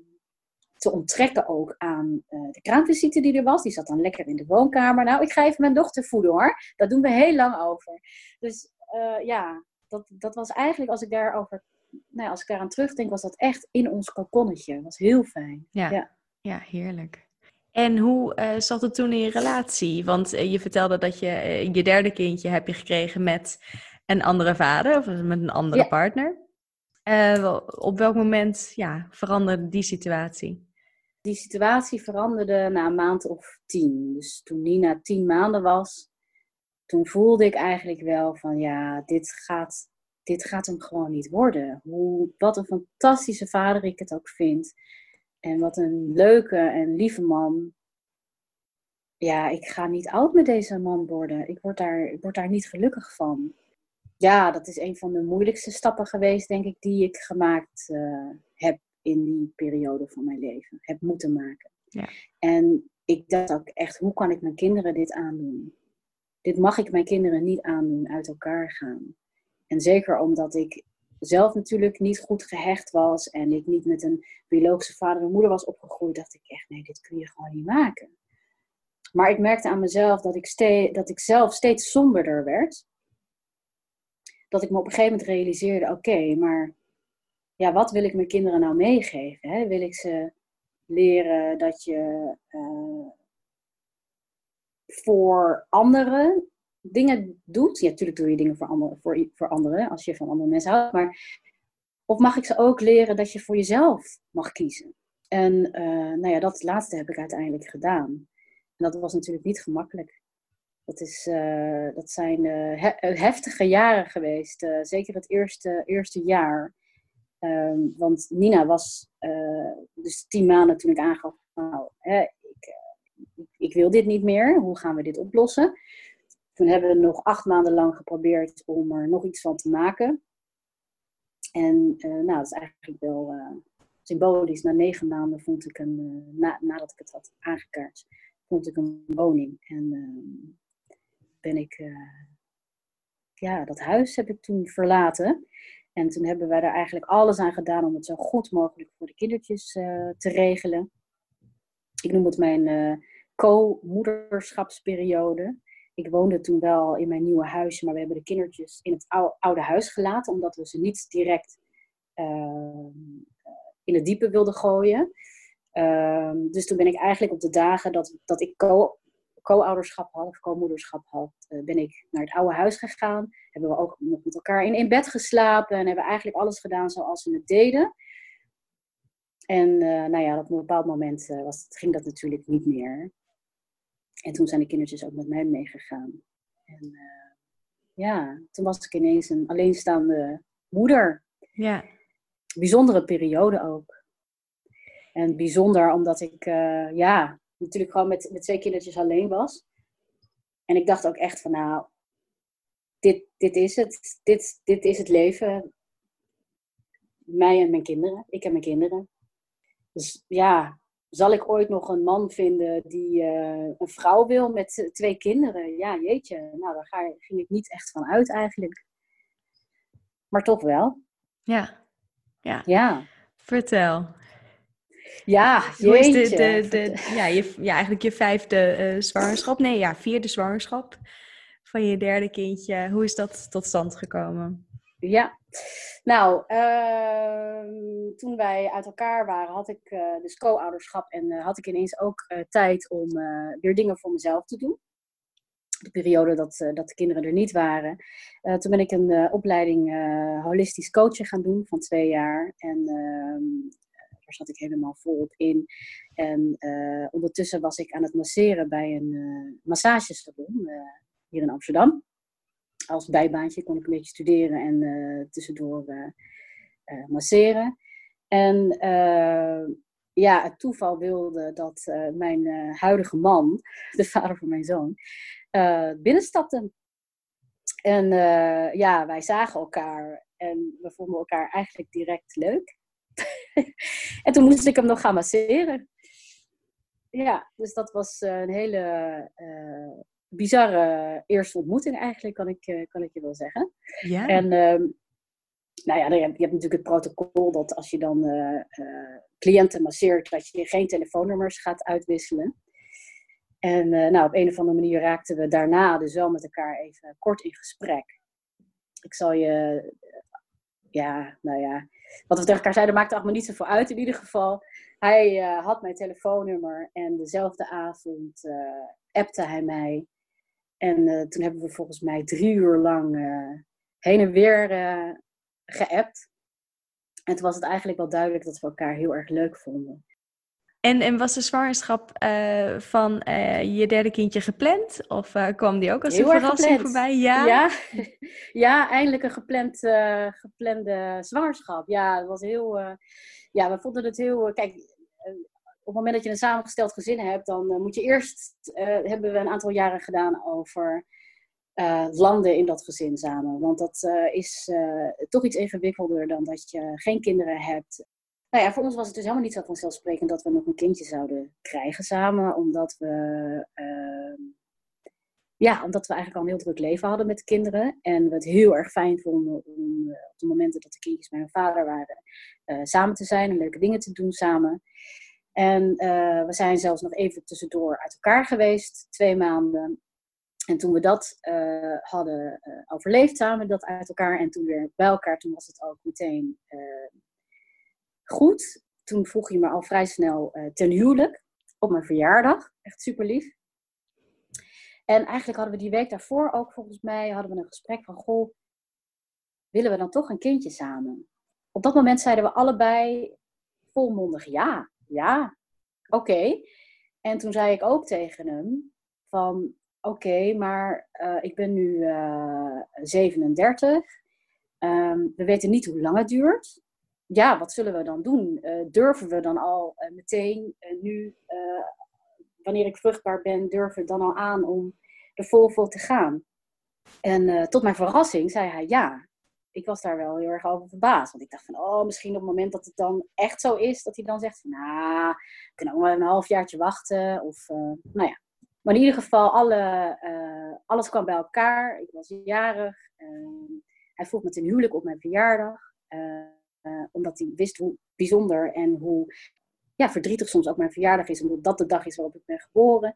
te onttrekken ook aan de kraamvisite die er was. Die zat dan lekker in de woonkamer. Nou, ik ga even mijn dochter voeden hoor. Dat doen we heel lang over. Dus ja, dat, dat was eigenlijk, als ik daarover, nou, als ik daaraan terugdenk, was dat echt in ons kokonnetje. Dat was heel fijn. Ja, ja. ja heerlijk. En hoe uh, zat het toen in je relatie? Want uh, je vertelde dat je uh, je derde kindje heb je gekregen met een andere vader of met een andere ja. partner. op welk moment ja, veranderde die situatie? Die situatie veranderde na een maand of tien. Dus toen Nina tien maanden was, toen voelde ik eigenlijk wel van ja, dit gaat, dit gaat hem gewoon niet worden. Hoe, wat een fantastische vader ik het ook vind. En wat een leuke en lieve man. Ja, ik ga niet oud met deze man worden. Ik word daar, ik word daar niet gelukkig van. Ja, dat is een van de moeilijkste stappen geweest, denk ik, die ik gemaakt uh, heb in die periode van mijn leven. Heb moeten maken. Ja. En ik dacht ook echt, hoe kan ik mijn kinderen dit aandoen? Dit mag ik mijn kinderen niet aandoen, uit elkaar gaan. En zeker omdat ik zelf natuurlijk niet goed gehecht was en ik niet met een biologische vader en moeder was opgegroeid, dacht ik echt, nee, dit kun je gewoon niet maken. Maar ik merkte aan mezelf dat ik, dat ik zelf steeds somberder werd. Dat ik me op een gegeven moment realiseerde, oké, maar ja, wat wil ik mijn kinderen nou meegeven? Hè? Wil ik ze leren dat je uh, voor anderen dingen doet. Ja, natuurlijk doe je dingen voor, anderen, voor, voor anderen als je van andere mensen houdt. Maar of mag ik ze ook leren dat je voor jezelf mag kiezen? En uh, nou ja, dat laatste heb ik uiteindelijk gedaan. En dat was natuurlijk niet gemakkelijk. Dat, is, uh, dat zijn uh, heftige jaren geweest. zeker het eerste, eerste jaar. Um, want Nina was dus tien maanden toen ik aangaf, nou, hè, ik, ik, ik, wil dit niet meer. Hoe gaan we dit oplossen? Toen hebben we nog acht maanden lang geprobeerd om er nog iets van te maken. En uh, nou, dat is eigenlijk wel uh, symbolisch. Na negen maanden vond ik een, uh, na, nadat ik het had aangekaart, vond ik een woning. En ehm, ben ik, ja, dat huis heb ik toen verlaten. En toen hebben wij er eigenlijk alles aan gedaan om het zo goed mogelijk voor de kindertjes te regelen. Ik noem het mijn co-moederschapsperiode ik woonde toen wel in mijn nieuwe huisje, maar we hebben de kindertjes in het oude, huis gelaten, omdat we ze niet direct ehm, in het diepe wilden gooien. Ehm, dus toen ben ik eigenlijk op de dagen dat, dat ik co-ouderschap had, of co-moederschap had, uh, ben ik naar het oude huis gegaan. Hebben we ook nog met elkaar in, in bed geslapen en hebben eigenlijk alles gedaan zoals we het deden. En uh, nou ja, op een bepaald moment ging dat natuurlijk niet meer. En toen zijn de kindertjes ook met mij meegegaan. En uh, ja, toen was ik ineens een alleenstaande moeder. Ja. Bijzondere periode ook. En bijzonder omdat ik, uh, ja, natuurlijk gewoon met, met twee kindertjes alleen was. En ik dacht ook echt van, nou, dit, dit is het. Dit, dit is het leven. Mij en mijn kinderen. Ik en mijn kinderen. Dus ja, zal ik ooit nog een man vinden die uh, een vrouw wil met twee kinderen? Ja, jeetje. Nou, daar ga, ging ik niet echt van uit eigenlijk. Maar toch wel. Ja. Ja. ja. Vertel. Ja, jeetje. Is de, de, de, ja, je, ja, eigenlijk je vijfde uh, zwangerschap. Nee, ja, vierde zwangerschap van je derde kindje. Hoe is dat tot stand gekomen? Ja, nou, ehm, toen wij uit elkaar waren, had ik uh, dus co-ouderschap en uh, had ik ineens ook uh, tijd om weer dingen voor mezelf te doen. De periode dat, dat de kinderen er niet waren. toen ben ik een opleiding holistisch coachen gaan doen van twee jaar. En ehm, daar zat ik helemaal volop in. En ondertussen was ik aan het masseren bij een massagesalon hier in Amsterdam als bijbaantje kon ik een beetje studeren en uh, tussendoor uh, masseren. En ja, het toeval wilde dat mijn huidige man, de vader van mijn zoon, binnenstapte. En ja, wij zagen elkaar en we vonden elkaar eigenlijk direct leuk. en toen moest ik hem nog gaan masseren. Ja, dus dat was een hele bizarre eerste ontmoeting eigenlijk, kan ik, eh, kan ik je wel zeggen. Ja. En ehm, nou ja, je hebt, je hebt natuurlijk het protocol dat als je dan cliënten masseert, dat je geen telefoonnummers gaat uitwisselen. En nou, op een of andere manier raakten we daarna dus wel met elkaar even kort in gesprek. Ik zal je, ja, nou ja, wat we tegen elkaar zeiden maakte allemaal niet zoveel uit in ieder geval. Hij uh, had mijn telefoonnummer en dezelfde avond uh, appte hij mij. En uh, toen hebben we volgens mij drie uur lang heen en weer geappt. En toen was het eigenlijk wel duidelijk dat we elkaar heel erg leuk vonden. En, en was de zwangerschap van je derde kindje gepland? Of kwam die ook als een verrassing voorbij? Ja? ja, ja, eindelijk een gepland, geplande zwangerschap. Ja, het was heel. ja, we vonden het heel. Kijk, op het moment dat je een samengesteld gezin hebt, dan uh, moet je eerst, uh, hebben we een aantal jaren gedaan over uh, landen in dat gezin samen. Want dat is toch iets ingewikkelder dan dat je geen kinderen hebt. Nou ja, voor ons was het dus helemaal niet zo vanzelfsprekend dat we nog een kindje zouden krijgen samen, omdat we, ehm, ja, omdat we eigenlijk al een heel druk leven hadden met kinderen. En we het heel erg fijn vonden om op de momenten dat de kindjes bij hun vader waren, samen te zijn en leuke dingen te doen samen. En uh, we zijn zelfs nog even tussendoor uit elkaar geweest, twee maanden. En toen we dat uh, hadden uh, overleefd samen, dat uit elkaar, en toen weer bij elkaar, toen was het ook meteen goed. Toen vroeg hij me al vrij snel ten huwelijk, op mijn verjaardag. Echt super lief. En eigenlijk hadden we die week daarvoor ook volgens mij hadden we een gesprek van, goh, willen we dan toch een kindje samen? Op dat moment zeiden we allebei volmondig ja ja, oké. En toen zei ik ook tegen hem van, oké, maar uh, ik ben nu uh, 37. Um, we weten niet hoe lang het duurt. Ja, wat zullen we dan doen? Uh, durven we dan al meteen nu, wanneer ik vruchtbaar ben, durven we dan al aan om er vol voor te gaan? En tot mijn verrassing zei hij ja ik was daar wel heel erg over verbaasd. Want ik dacht van, oh, misschien op het moment dat het dan echt zo is, dat hij dan zegt van, nou, we kunnen wel een halfjaartje wachten. Of, uh, nou ja. Maar in ieder geval, alle, uh, alles kwam bij elkaar. Ik was jarig. Uh, hij vroeg me ten huwelijk op mijn verjaardag. omdat hij wist hoe bijzonder en hoe ja, verdrietig soms ook mijn verjaardag is. Omdat dat de dag is waarop ik ben geboren.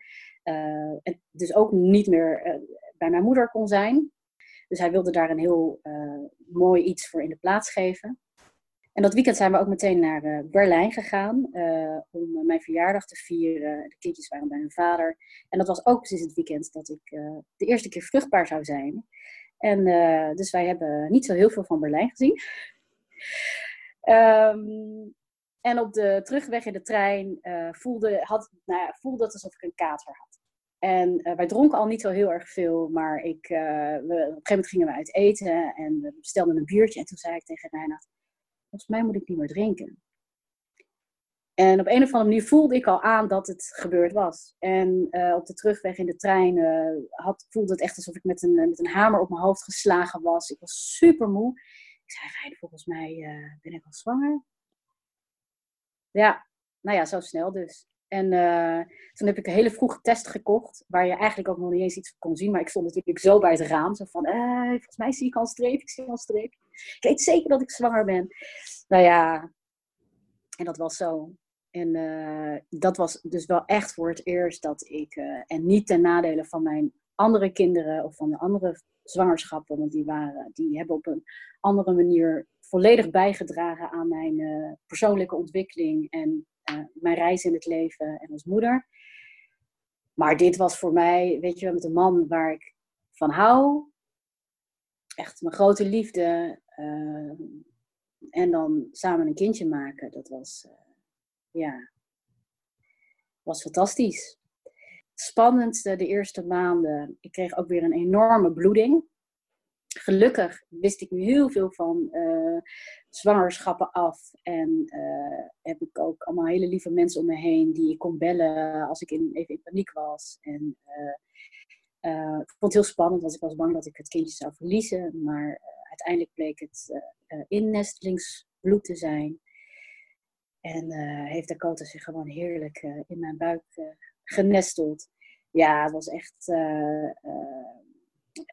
en dus ook niet meer bij mijn moeder kon zijn. Dus hij wilde daar een heel uh, mooi iets voor in de plaats geven. En dat weekend zijn we ook meteen naar uh, Berlijn gegaan uh, om mijn verjaardag te vieren. De kindjes waren bij hun vader. En dat was ook precies het weekend dat ik de eerste keer vruchtbaar zou zijn. En dus wij hebben niet zo heel veel van Berlijn gezien. um, en op de terugweg in de trein voelde, had, nou ja, voelde het alsof ik een kater had. En uh, wij dronken al niet zo heel erg veel, maar ik, uh, we, op een gegeven moment gingen we uit eten en we bestelden een biertje. En toen zei ik tegen Reinhard, volgens mij moet ik niet meer drinken. En op een of andere manier voelde ik al aan dat het gebeurd was. En uh, op de terugweg in de trein had, voelde het echt alsof ik met een, met een hamer op mijn hoofd geslagen was. Ik was super moe. Ik zei, Rijn, volgens mij ben ik al zwanger. Ja, nou ja, zo snel dus. En uh, toen heb ik een hele vroege test gekocht, waar je eigenlijk ook nog niet eens iets kon zien. Maar ik stond natuurlijk zo bij het raam, zo van, eh, volgens mij zie ik al een streep, ik zie al een streep. Ik weet zeker dat ik zwanger ben. Nou ja, en dat was zo. En uh, dat was dus wel echt voor het eerst dat ik, uh, en niet ten nadele van mijn andere kinderen of van de andere zwangerschappen, want die, waren, die hebben op een andere manier volledig bijgedragen aan mijn persoonlijke ontwikkeling en uh, mijn reis in het leven en als moeder. Maar dit was voor mij, weet je wel, met een man waar ik van hou. Echt mijn grote liefde. Uh, en dan samen een kindje maken. Dat was, ja, was fantastisch. Het spannendste de eerste maanden. Ik kreeg ook weer een enorme bloeding gelukkig wist ik nu heel veel van uh, zwangerschappen af. En uh, heb ik ook allemaal hele lieve mensen om me heen die ik kon bellen als ik in, even in paniek was. En uh, ik vond het heel spannend, want ik was bang dat ik het kindje zou verliezen. Maar uiteindelijk bleek het innestelingsbloed te zijn. En heeft Dakota zich gewoon heerlijk in mijn buik genesteld. Ja, het was echt.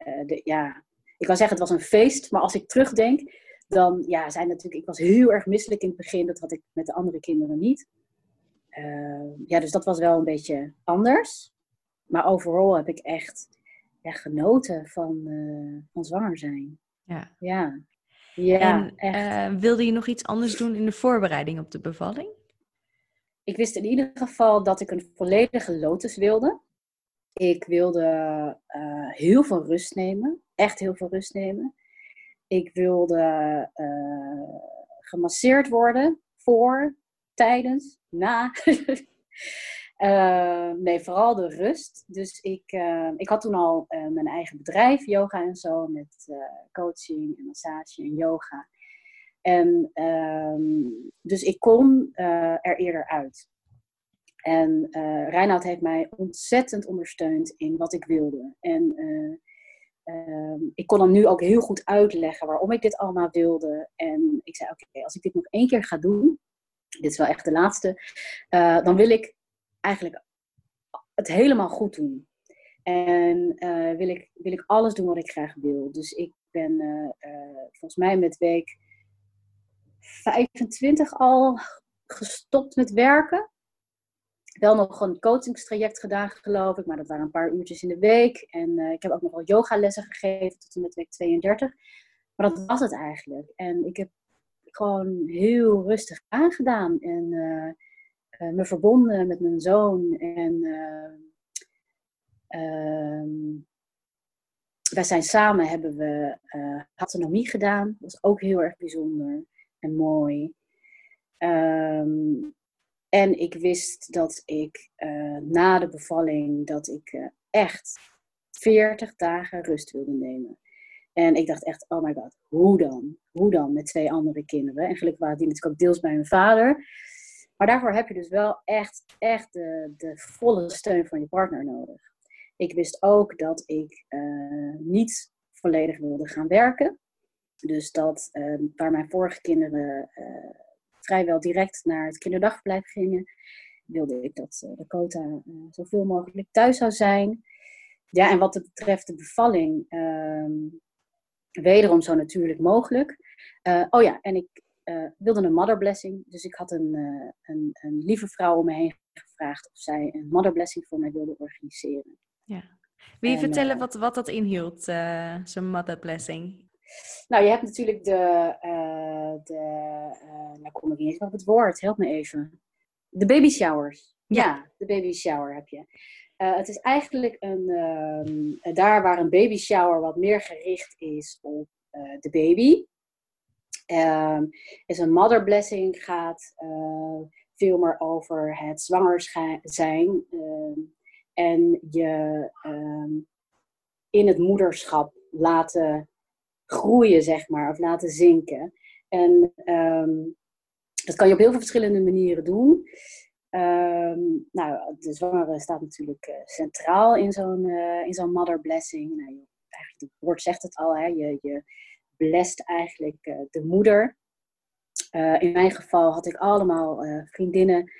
de, ja, ik kan zeggen het was een feest, maar als ik terugdenk, dan ja, zijn natuurlijk, ik was heel erg misselijk in het begin. Dat had ik met de andere kinderen niet. Uh, ja, dus dat was wel een beetje anders. Maar overal heb ik echt ja, genoten van, uh, van zwanger zijn. Ja. Ja. Ja, en uh, wilde je nog iets anders doen in de voorbereiding op de bevalling? Ik wist in ieder geval dat ik een volledige lotus wilde. Ik wilde uh, heel veel rust nemen. Echt heel veel rust nemen. Ik wilde uh, gemasseerd worden voor, tijdens, na. Uh, nee, vooral de rust. Dus ik, uh, ik had toen al mijn eigen bedrijf, yoga en zo, met coaching en massage en yoga. En um, dus ik kon er eerder uit. En Reinoud heeft mij ontzettend ondersteund in wat ik wilde. En ehm, ik kon hem nu ook heel goed uitleggen waarom ik dit allemaal wilde. En ik zei, oké, als ik dit nog één keer ga doen, dit is wel echt de laatste, dan wil ik eigenlijk het helemaal goed doen. En uh, wil, ik, wil ik alles doen wat ik graag wil. Dus ik ben uh, volgens mij met week 25 al gestopt met werken. Wel nog een coachingstraject gedaan, geloof ik, maar dat waren een paar uurtjes in de week. En ik heb ook nog wel yogalessen gegeven tot en met week 32. Maar dat was het eigenlijk. En ik heb gewoon heel rustig aangedaan. En uh, me verbonden met mijn zoon. En uh, wij zijn samen, hebben we uh, autonomie gedaan. Dat was ook heel erg bijzonder en mooi. Um, en ik wist dat ik na de bevalling, dat ik echt 40 dagen rust wilde nemen. En ik dacht echt, oh my god, hoe dan? Hoe dan met twee andere kinderen? En gelukkig waren die natuurlijk ook deels bij mijn vader. Maar daarvoor heb je dus wel echt, echt de, volle steun van je partner nodig. Ik wist ook dat ik uh, niet volledig wilde gaan werken. Dus dat waar mijn vorige kinderen vrijwel direct naar het kinderdagverblijf gingen, wilde ik dat Dakota zoveel mogelijk thuis zou zijn. Ja, en wat betreft de bevalling, ehm, wederom zo natuurlijk mogelijk. oh ja, en ik uh, wilde een mother blessing. Dus ik had een, uh, een, een, lieve vrouw om me heen gevraagd of zij een mother blessing voor mij wilde organiseren. Ja. Wil je en, vertellen uh, wat, wat dat inhield, zo'n mother blessing? Nou, je hebt natuurlijk de, de nou kom ik niet eens op het woord, help me even. De baby showers. Ja, ja de baby shower heb je. het is eigenlijk een, ehm, daar waar een baby shower wat meer gericht is op de baby. Um, is een mother blessing gaat uh, veel meer over het zwanger zijn um, en je in het moederschap laten groeien, zeg maar, of laten zinken. En dat kan je op heel veel verschillende manieren doen. nou, de zwangere staat natuurlijk uh, centraal in zo'n uh, in zo'n mother blessing. Nou, eigenlijk, het woord zegt het al, hè? Je, je, blest eigenlijk uh, de moeder. In mijn geval had ik allemaal vriendinnen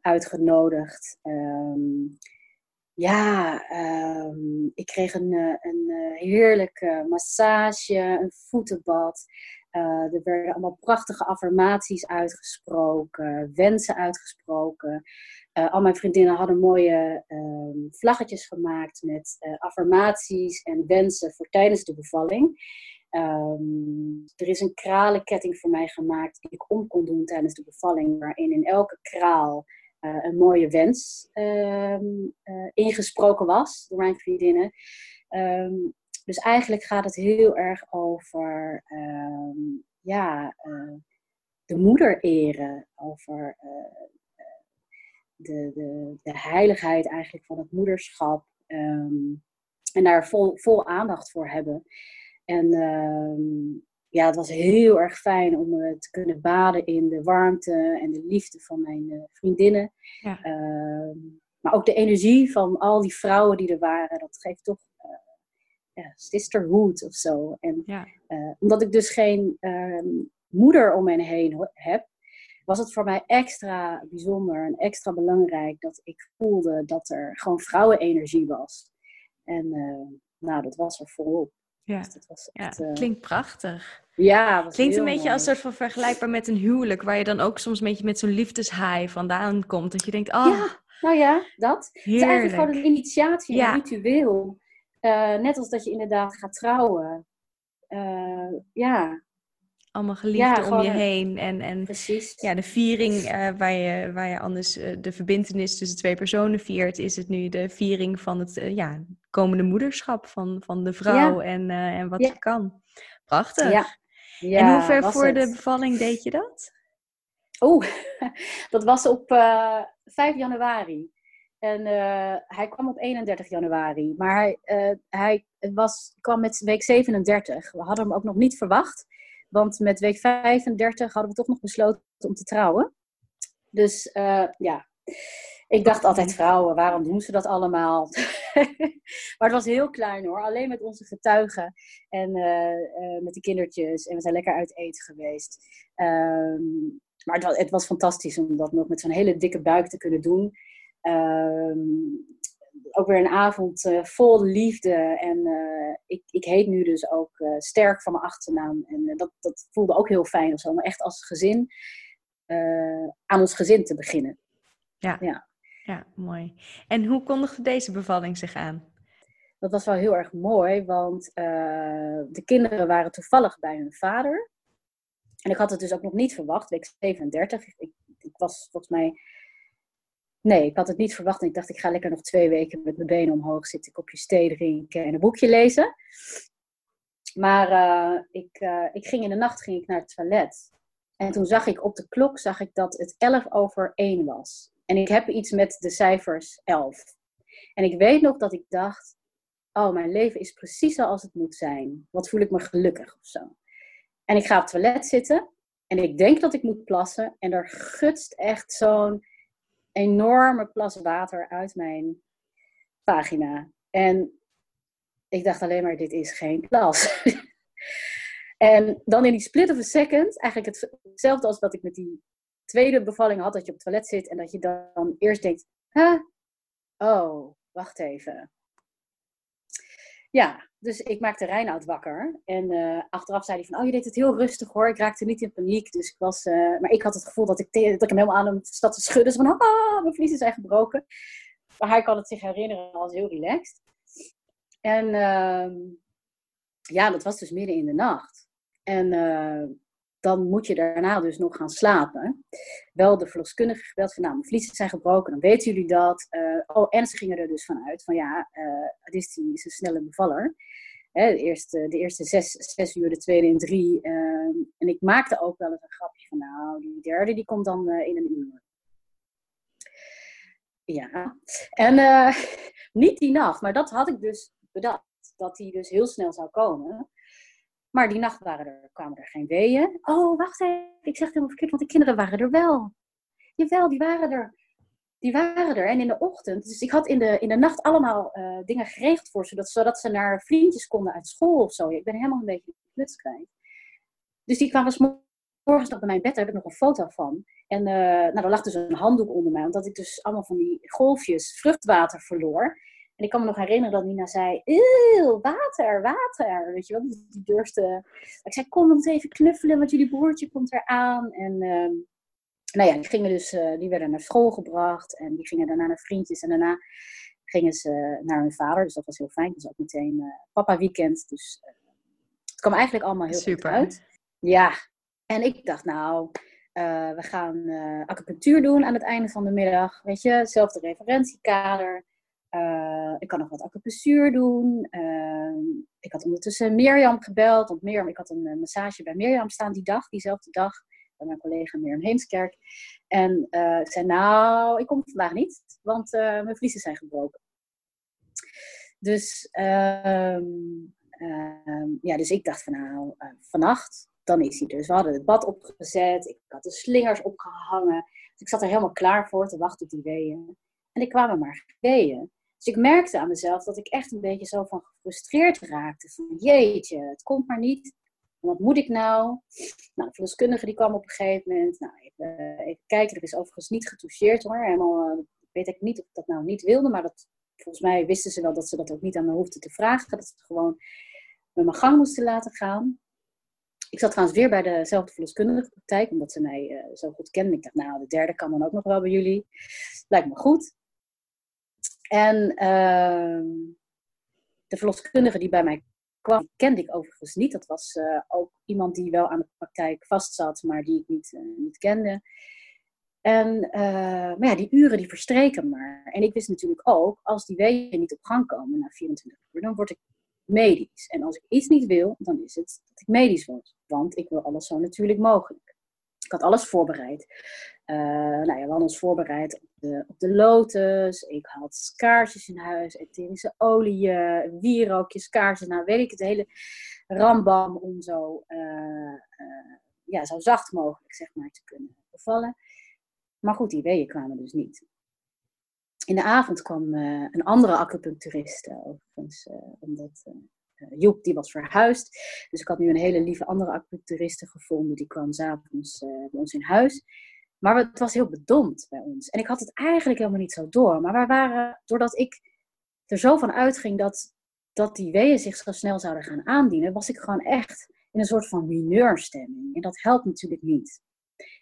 uitgenodigd. Um, ja, um, ik kreeg een, een heerlijke massage, een voetenbad. er werden allemaal prachtige affirmaties uitgesproken, wensen uitgesproken. al mijn vriendinnen hadden mooie um, vlaggetjes gemaakt met affirmaties en wensen voor tijdens de bevalling. Um, er is een kralenketting voor mij gemaakt die ik om kon doen tijdens de bevalling, waarin in elke kraal uh, een mooie wens um, ingesproken was door mijn vriendinnen. Um, dus eigenlijk gaat het heel erg over ja, uh, de moeder eren, over de, de, de heiligheid eigenlijk van het moederschap en daar vol, vol aandacht voor hebben. En ja, het was heel erg fijn om uh, te kunnen baden in de warmte en de liefde van mijn uh, vriendinnen. Ja. Uh, maar ook de energie van al die vrouwen die er waren, dat geeft toch eh, ja, sisterhood of zo. En ja. omdat ik dus geen ehm, moeder om me heen heb, was het voor mij extra bijzonder en extra belangrijk dat ik voelde dat er gewoon vrouwenenergie was. En nou, dat was er volop. Ja, dus dat was echt, ja, uh... klinkt prachtig. Ja, Klinkt een beetje als mooi. soort van vergelijkbaar met een huwelijk, waar je dan ook soms een beetje met zo'n liefdeshaai vandaan komt. Dat je denkt, oh, Ja, nou ja, dat. Het is eigenlijk gewoon een initiatie, Ja. een ritueel. Eh, net als dat je inderdaad gaat trouwen. Eh, ja, Allemaal geliefden Ja, om je een- heen. En, en precies. ja, de viering eh, waar, je, waar je anders de verbindenis tussen twee personen viert, is het nu de viering van het ja, komende moederschap van, van de vrouw en, en wat Ja. ze kan. Prachtig. Ja. Ja, en hoe ver voor de bevalling deed je dat? Oeh, dat was op eh 5 januari. En eh, hij kwam op 31 januari. Maar hij, eh, hij was, kwam met week 37. We hadden hem ook nog niet verwacht. Want met week 35 hadden we toch nog besloten om te trouwen. Dus ja, ik dacht altijd vrouwen, waarom doen ze dat allemaal? maar het was heel klein hoor. Alleen met onze getuigen en eh, eh, met de kindertjes. En we zijn lekker uit eten geweest. Ehm, maar het was, het was fantastisch om dat nog met zo'n hele dikke buik te kunnen doen. Ehm, ook weer een avond eh, vol liefde. En ik, ik heet nu dus ook Sterk van mijn achternaam. En dat, dat voelde ook heel fijn of zo. Om echt als gezin aan ons gezin te beginnen. Ja. Ja. Ja, mooi. En hoe kondigde deze bevalling zich aan? Dat was wel heel erg mooi, want eh, de kinderen waren toevallig bij hun vader. En ik had het dus ook nog niet verwacht, week 37. Ik, ik was volgens mij. Nee, ik had het niet verwacht. En ik dacht, ik ga lekker nog twee weken met mijn benen omhoog zitten, een kopje thee drinken en een boekje lezen. Maar eh, ik, eh, ik ging in de nacht ging ik naar het toilet. En toen zag ik op de klok zag ik dat het 11 over 1 was. En ik heb iets met de cijfers 11. En ik weet nog dat ik dacht, oh, mijn leven is precies zoals het moet zijn. Wat voel ik me gelukkig of zo. En ik ga op het toilet zitten en ik denk dat ik moet plassen. En er gutst echt zo'n enorme plas water uit mijn vagina. En ik dacht alleen maar, dit is geen plas. en dan in die split of a second, eigenlijk het- hetzelfde als wat ik met die tweede bevalling had, dat je op het toilet zit en dat je dan eerst denkt, huh? oh, wacht even. Ja, dus ik maakte Reinoud wakker. En eh, achteraf zei hij van, oh, je deed het heel rustig hoor. Ik raakte niet in paniek. Dus ik was, eh, maar ik had het gevoel dat ik, dat ik hem helemaal aan hem zat te schudden. Zo van, ah, mijn vliezen zijn gebroken. Maar hij kan het zich herinneren als heel relaxed. En ehm, ja, dat was dus midden in de nacht. En eh, dan moet je daarna dus nog gaan slapen. Wel de verloskundige gebeld van, nou, mijn vliezen zijn gebroken, dan weten jullie dat. Eh, oh, en ze gingen er dus vanuit van, ja, eh Adisti is een snelle bevaller. Hè, de, eerste, de eerste zes, zes uur, de tweede in drie. ehm, en ik maakte ook wel eens een grapje van, nou, die derde die komt dan eh, in een uur. Ja, en eh, niet die nacht, maar dat had ik dus bedacht. Dat die dus heel snel zou komen. Maar die nacht waren er, kwamen er geen weeën. Oh, wacht even. Ik zeg het helemaal verkeerd, want de kinderen waren er wel. Jawel, die waren er. Die waren er. En in de ochtend, dus ik had in de, in de nacht allemaal eh, dingen geregeld voor ze, zodat, ze naar vriendjes konden uit school of zo. Ik ben helemaal een beetje kluts. Dus die kwamen morgens nog bij mijn bed, daar heb ik nog een foto van. En eh, nou, er lag dus een handdoek onder mij, omdat ik dus allemaal van die golfjes vruchtwater verloor. En ik kan me nog herinneren dat Nina zei, eeuw, water, water. Weet je wel, die, durfde... Ik zei, kom eens even knuffelen, want jullie broertje komt eraan. En ehm, nou ja, die, gingen dus, eh, die werden naar school gebracht. En die gingen daarna naar vriendjes. En daarna gingen ze naar hun vader. Dus dat was heel fijn. Dus ook meteen eh, papa weekend. Dus eh, het kwam eigenlijk allemaal heel Super. goed uit. Ja, en ik dacht nou, we gaan acupunctuur doen aan het einde van de middag. Weet je, hetzelfde referentiekader. Eh, ik kan nog wat acupunctuur doen. Eh, ik had ondertussen Mirjam gebeld. Want Mirjam, ik had een eh, massage bij Mirjam staan die dag, diezelfde dag. Bij mijn collega Mirjam Heemskerk. En eh, ik zei, nou, ik kom vandaag niet. Want mijn vliezen zijn gebroken. Dus, ehm, ehm, ja, dus ik dacht van nou, vannacht, dan is hij dus. We hadden het bad opgezet. Ik had de slingers opgehangen. Dus ik zat er helemaal klaar voor te wachten op die weeën. En ik kwam er maar weeën. Dus ik merkte aan mezelf dat ik echt een beetje zo van gefrustreerd raakte. Van jeetje, het komt maar niet. Wat moet ik nou? Nou, de verloskundige die kwam op een gegeven moment. Nou, even, eh, even kijken, er is overigens niet getoucheerd hoor. Helemaal, eh, weet ik niet of ik dat nou niet wilde. Maar dat, volgens mij wisten ze wel dat ze dat ook niet aan me hoefden te vragen. Dat ze gewoon met mijn gang moesten laten gaan. Ik zat trouwens weer bij dezelfde verloskundige praktijk, omdat ze mij uh, zo goed kenden. Ik dacht, nou, de derde kan dan ook nog wel bij jullie. Lijkt me goed. En ehm, de verloskundige die bij mij kwam, kende ik overigens niet. Dat was uh, ook iemand die wel aan de praktijk vastzat, maar die ik niet, uh, niet kende. En uh, maar ja, die uren die verstreken maar. En ik wist natuurlijk ook, als die weeën niet op gang komen na 24 uur, dan word ik medisch. En als ik iets niet wil, dan is het dat ik medisch word. Want ik wil alles zo natuurlijk mogelijk. Ik had alles voorbereid. Uh, nou ja, we hadden ons voorbereid op de, op de lotus. Ik had kaarsjes in huis, etherische oliën, wierookjes, kaarsen. Nou, weet ik het hele rambam om zo, uh, uh, ja, zo zacht mogelijk zeg maar, te kunnen bevallen. Maar goed, die weeën kwamen dus niet. In de avond kwam een andere acupuncturiste, overigens, omdat Joep die was verhuisd. Dus ik had nu een hele lieve andere acupuncturiste gevonden. Die kwam s'avonds uh, bij ons in huis. Maar het was heel bedompt bij ons. En ik had het eigenlijk helemaal niet zo door. Maar wij waren, doordat ik er zo van uitging dat, dat die weeën zich zo snel zouden gaan aandienen, was ik gewoon echt in een soort van mineurstemming. En dat helpt natuurlijk niet.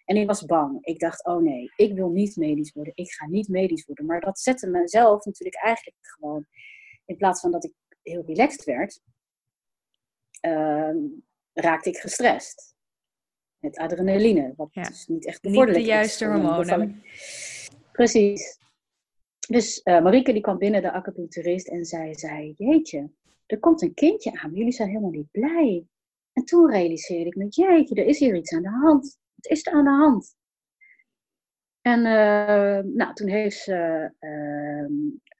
En ik was bang. Ik dacht, oh nee, ik wil niet medisch worden. Ik ga niet medisch worden. Maar dat zette mezelf natuurlijk eigenlijk gewoon, in plaats van dat ik heel relaxed werd, uh, raakte ik gestrest. Met adrenaline, wat dus niet echt bevorderlijk Niet de juiste hormonen. Precies. Dus uh, Marieke die kwam binnen, de acupuncturist, en zij zei, jeetje, er komt een kindje aan, jullie zijn helemaal niet blij. En toen realiseerde ik me, jeetje, er is hier iets aan de hand. Wat is er aan de hand? En uh, nou, toen heeft ze uh,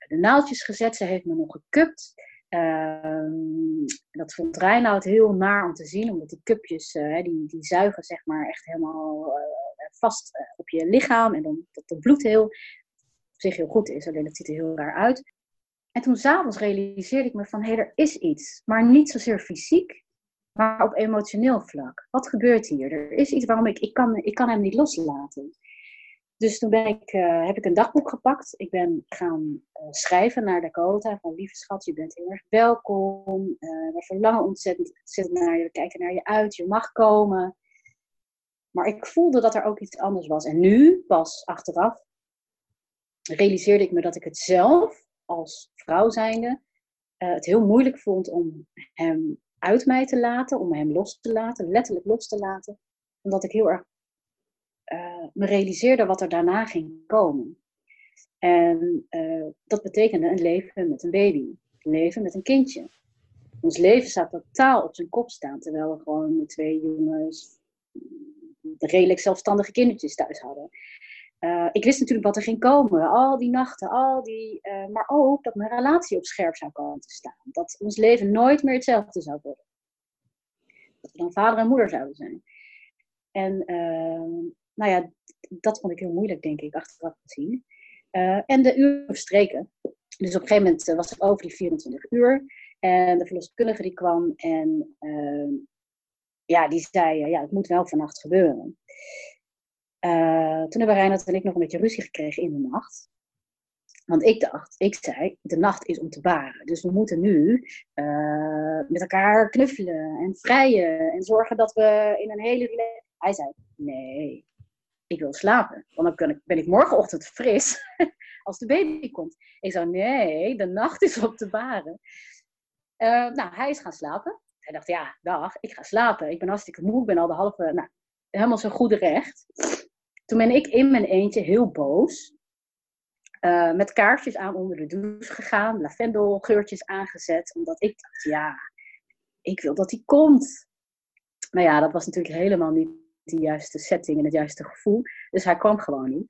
de naaldjes gezet, ze heeft me nog gekupt. Um, dat vond Reinoud heel naar om te zien, omdat die cupjes, uh, die, die zuigen zeg maar echt helemaal uh, vast uh, op je lichaam. En dan dat het bloed heel, zich heel goed is, alleen het ziet er heel raar uit. En toen s'avonds realiseerde ik me van, hé, hey, er is iets. Maar niet zozeer fysiek, maar op emotioneel vlak. Wat gebeurt hier? Er is iets waarom ik, ik kan, ik kan hem niet loslaten. Dus toen ben ik, uh, heb ik een dagboek gepakt. Ik ben gaan uh, schrijven naar Dakota van lieve schat, je bent heel erg welkom. Uh, we verlangen ontzettend, ontzettend naar je, we kijken naar je uit, je mag komen. Maar ik voelde dat er ook iets anders was. En nu, pas achteraf, realiseerde ik me dat ik het zelf als vrouw zijnde het heel moeilijk vond om hem uit mij te laten, om hem los te laten, letterlijk los te laten. Omdat ik heel erg uh, me realiseerde wat er daarna ging komen. En uh, dat betekende een leven met een baby, een leven met een kindje. Ons leven zou totaal op zijn kop staan, terwijl we gewoon twee jongens, redelijk zelfstandige kindertjes thuis hadden. Uh, ik wist natuurlijk wat er ging komen, al die nachten, al die, maar ook dat mijn relatie op scherp zou komen te staan. Dat ons leven nooit meer hetzelfde zou worden. Dat we dan vader en moeder zouden zijn. En nou ja, dat vond ik heel moeilijk, denk ik, achteraf gezien. Uh, en de uren verstreken. Dus op een gegeven moment eh, was het over die 24 uur. En de verloskundige die kwam en uh, ja, die zei, ja, het moet wel vannacht gebeuren. Toen hebben Reinhard en ik nog een beetje ruzie gekregen in de nacht. Want ik dacht, ik zei, de nacht is om te baren. Dus we moeten nu met elkaar knuffelen en vrijen. En zorgen dat we in een hele... Hij zei, nee, ik wil slapen. Want dan ben ik morgenochtend fris als de baby komt. Ik zei, nee, de nacht is op de baren. Uh, nou, hij is gaan slapen. Hij dacht, ja, dag, ik ga slapen. Ik ben hartstikke moe, ik ben al de halve, nou, helemaal zo goed recht. Toen ben ik in mijn eentje heel boos. Uh, met kaarsjes aan onder de douche gegaan, lavendelgeurtjes aangezet, omdat ik dacht, ja, ik wil dat hij komt. Maar ja, dat was natuurlijk helemaal niet de juiste setting en het juiste gevoel. Dus hij kwam gewoon niet.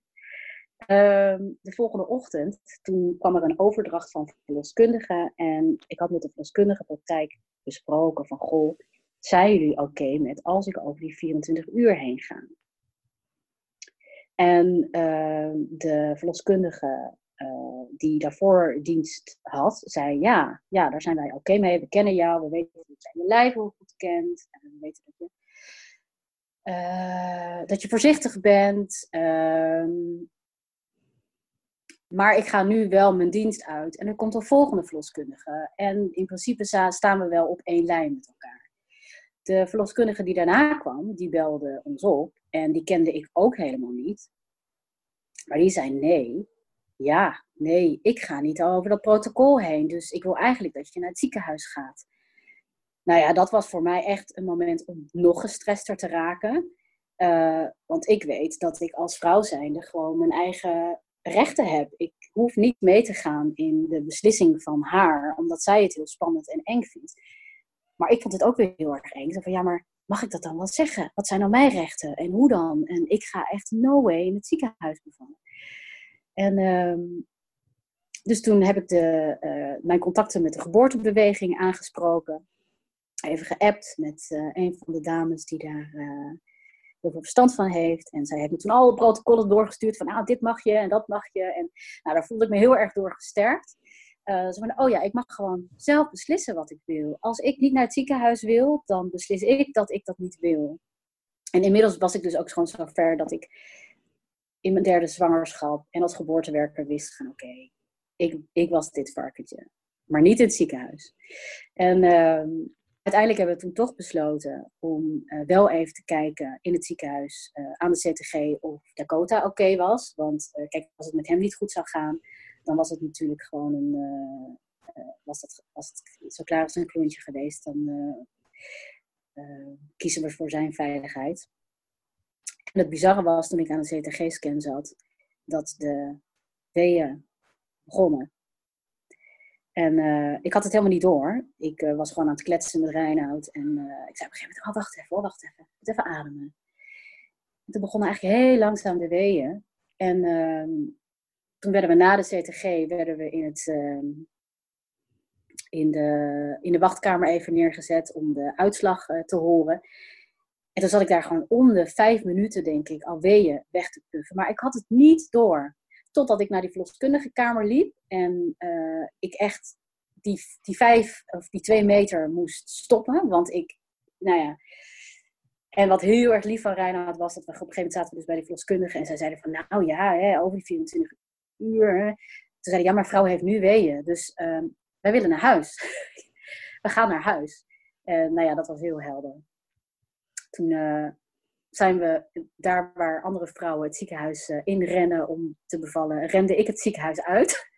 Ehm, de volgende ochtend, toen kwam er een overdracht van verloskundigen. En ik had met de verloskundige praktijk besproken van, goh, zijn jullie oké met als ik over die 24 uur heen ga? En uh, de verloskundige uh, die daarvoor dienst had, zei ja, ja, daar zijn wij oké mee. We kennen jou, we weten dat je lijf hoe goed kent. En we weten dat je uh, dat je voorzichtig bent. Uh, maar ik ga nu wel mijn dienst uit en er komt een volgende verloskundige. En in principe staan we wel op één lijn met elkaar. De verloskundige die daarna kwam, die belde ons op. En die kende ik ook helemaal niet. Maar die zei nee. Ja, nee, ik ga niet over dat protocol heen. Dus ik wil eigenlijk dat je naar het ziekenhuis gaat. Nou ja, dat was voor mij echt een moment om nog gestrester te raken. Uh, want ik weet dat ik als vrouw zijnde gewoon mijn eigen rechten heb. Ik hoef niet mee te gaan in de beslissing van haar, omdat zij het heel spannend en eng vindt. Maar ik vond het ook weer heel erg eng. Zo van, ja, maar mag ik dat dan wel zeggen? Wat zijn dan mijn rechten? En hoe dan? En ik ga echt no way in het ziekenhuis bevallen. En uh, dus toen heb ik de, uh, mijn contacten met de geboortebeweging aangesproken. Even geappt met uh, een van de dames die daar uh, heel veel verstand van heeft. En zij heeft me toen alle protocollen doorgestuurd van ah, dit mag je en dat mag je. En nou, daar voelde ik me heel erg door gesterkt. Uh, van, oh ja, ik mag gewoon zelf beslissen wat ik wil. Als ik niet naar het ziekenhuis wil, dan beslis ik dat ik dat niet wil. En inmiddels was ik dus ook gewoon zo ver dat ik in mijn derde zwangerschap en als geboortewerker wist van oké, ik, ik was dit varkentje. Maar niet in het ziekenhuis. En uh, uiteindelijk hebben we toen toch besloten om uh, wel even te kijken in het ziekenhuis uh, aan de CTG of Dakota oké was. Want uh, kijk, als het met hem niet goed zou gaan, dan was het natuurlijk gewoon een. was, dat, was het zo klaar als een klontje geweest, dan kiezen we voor zijn veiligheid. En het bizarre was toen ik aan de CTG-scan zat, dat de weeën begonnen. En uh, ik had het helemaal niet door. Ik uh, was gewoon aan het kletsen met Reinoud. En uh, ik zei op een gegeven moment, oh, wacht even, wacht even. Moet even ademen. En toen begonnen eigenlijk heel langzaam de weeën. En ehm, toen werden we na de CTG, werden we in, het, ehm, in, de, in de wachtkamer even neergezet om de uitslag te horen. En toen zat ik daar gewoon om de vijf minuten, denk ik, al weeën weg te puffen. Maar ik had het niet door. Totdat ik naar die verloskundige kamer liep en uh, ik echt die, die vijf of die twee meter moest stoppen. Want ik, nou ja. En wat heel erg lief van Reinhard was, dat we op een gegeven moment zaten we dus bij die verloskundige en zij zeiden van, nou ja, hè, over die 24 uur. Toen zei ja, maar vrouw heeft nu weeën, dus uh, wij willen naar huis. we gaan naar huis. En nou ja, dat was heel helder. Toen uh, zijn we daar waar andere vrouwen het ziekenhuis uh, inrennen om te bevallen, rende ik het ziekenhuis uit.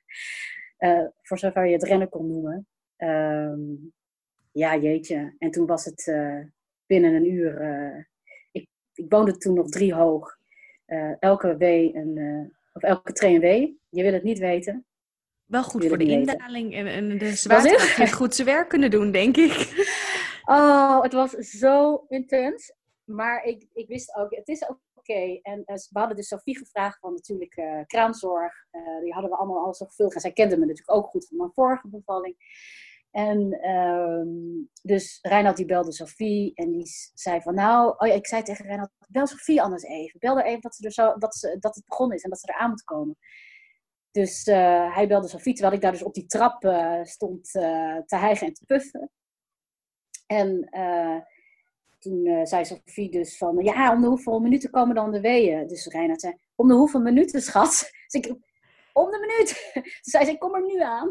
Uh, voor zover je het rennen kon noemen. Um, ja, jeetje. En toen was het binnen een uur. ik, ik woonde toen nog drie hoog. elke W een, of elke trein W. Je wil het niet weten. Wel goed voor de indaling en, en de zwaartekracht goed zijn werk kunnen doen, denk ik. Oh, het was zo intens. Maar ik, ik wist ook, het is oké. En uh, we hadden dus Sophie gevraagd van natuurlijk uh, kraamzorg. Uh, die hadden we allemaal al zo gevuld. En zij kende me natuurlijk ook goed van mijn vorige bevalling. En um, dus Reinhard die belde Sophie en die zei van nou, oh ja, ik zei tegen Reinhard, bel Sophie anders even. Bel er even dat, ze er zo, dat, ze, dat het begonnen is en dat ze eraan moet komen. Dus hij belde Sophie, terwijl ik daar dus op die trap stond te hijgen en te puffen. En toen uh, zei Sophie dus van, ja, om de hoeveel minuten komen dan de weeën? Dus Reinhard zei, om de hoeveel minuten, schat? Dus ik, om de minuut. Zij zei, kom er nu aan.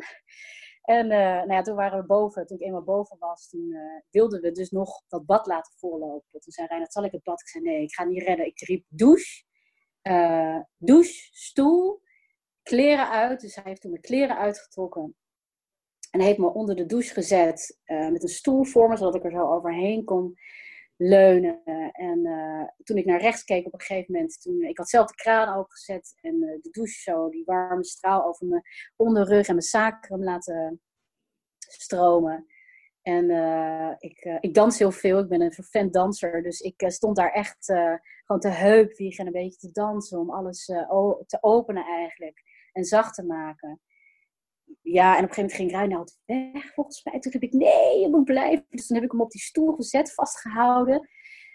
En uh, nou ja, toen waren we boven. Toen ik eenmaal boven was, toen uh, wilden we dus nog dat bad laten voorlopen. Toen zei Reinhard, zal ik het bad? Ik zei, nee, ik ga niet redden. Ik riep douche, douche, stoel, kleren uit. Dus hij heeft toen mijn kleren uitgetrokken. En heeft me onder de douche gezet met een stoel voor me, zodat ik er zo overheen kon leunen. En uh, toen ik naar rechts keek op een gegeven moment, toen, ik had zelf de kraan opengezet en uh, de douche zo, die warme straal over mijn onderrug en mijn sacrum laten stromen. En ik, ik dans heel veel, ik ben een vervent danser, dus ik stond daar echt gewoon te heupwiegen en een beetje te dansen om alles te openen eigenlijk en zacht te maken ja, en op een gegeven moment ging Reinoud weg, volgens mij. Toen heb ik, nee, je moet blijven. Dus toen heb ik hem op die stoel gezet, vastgehouden.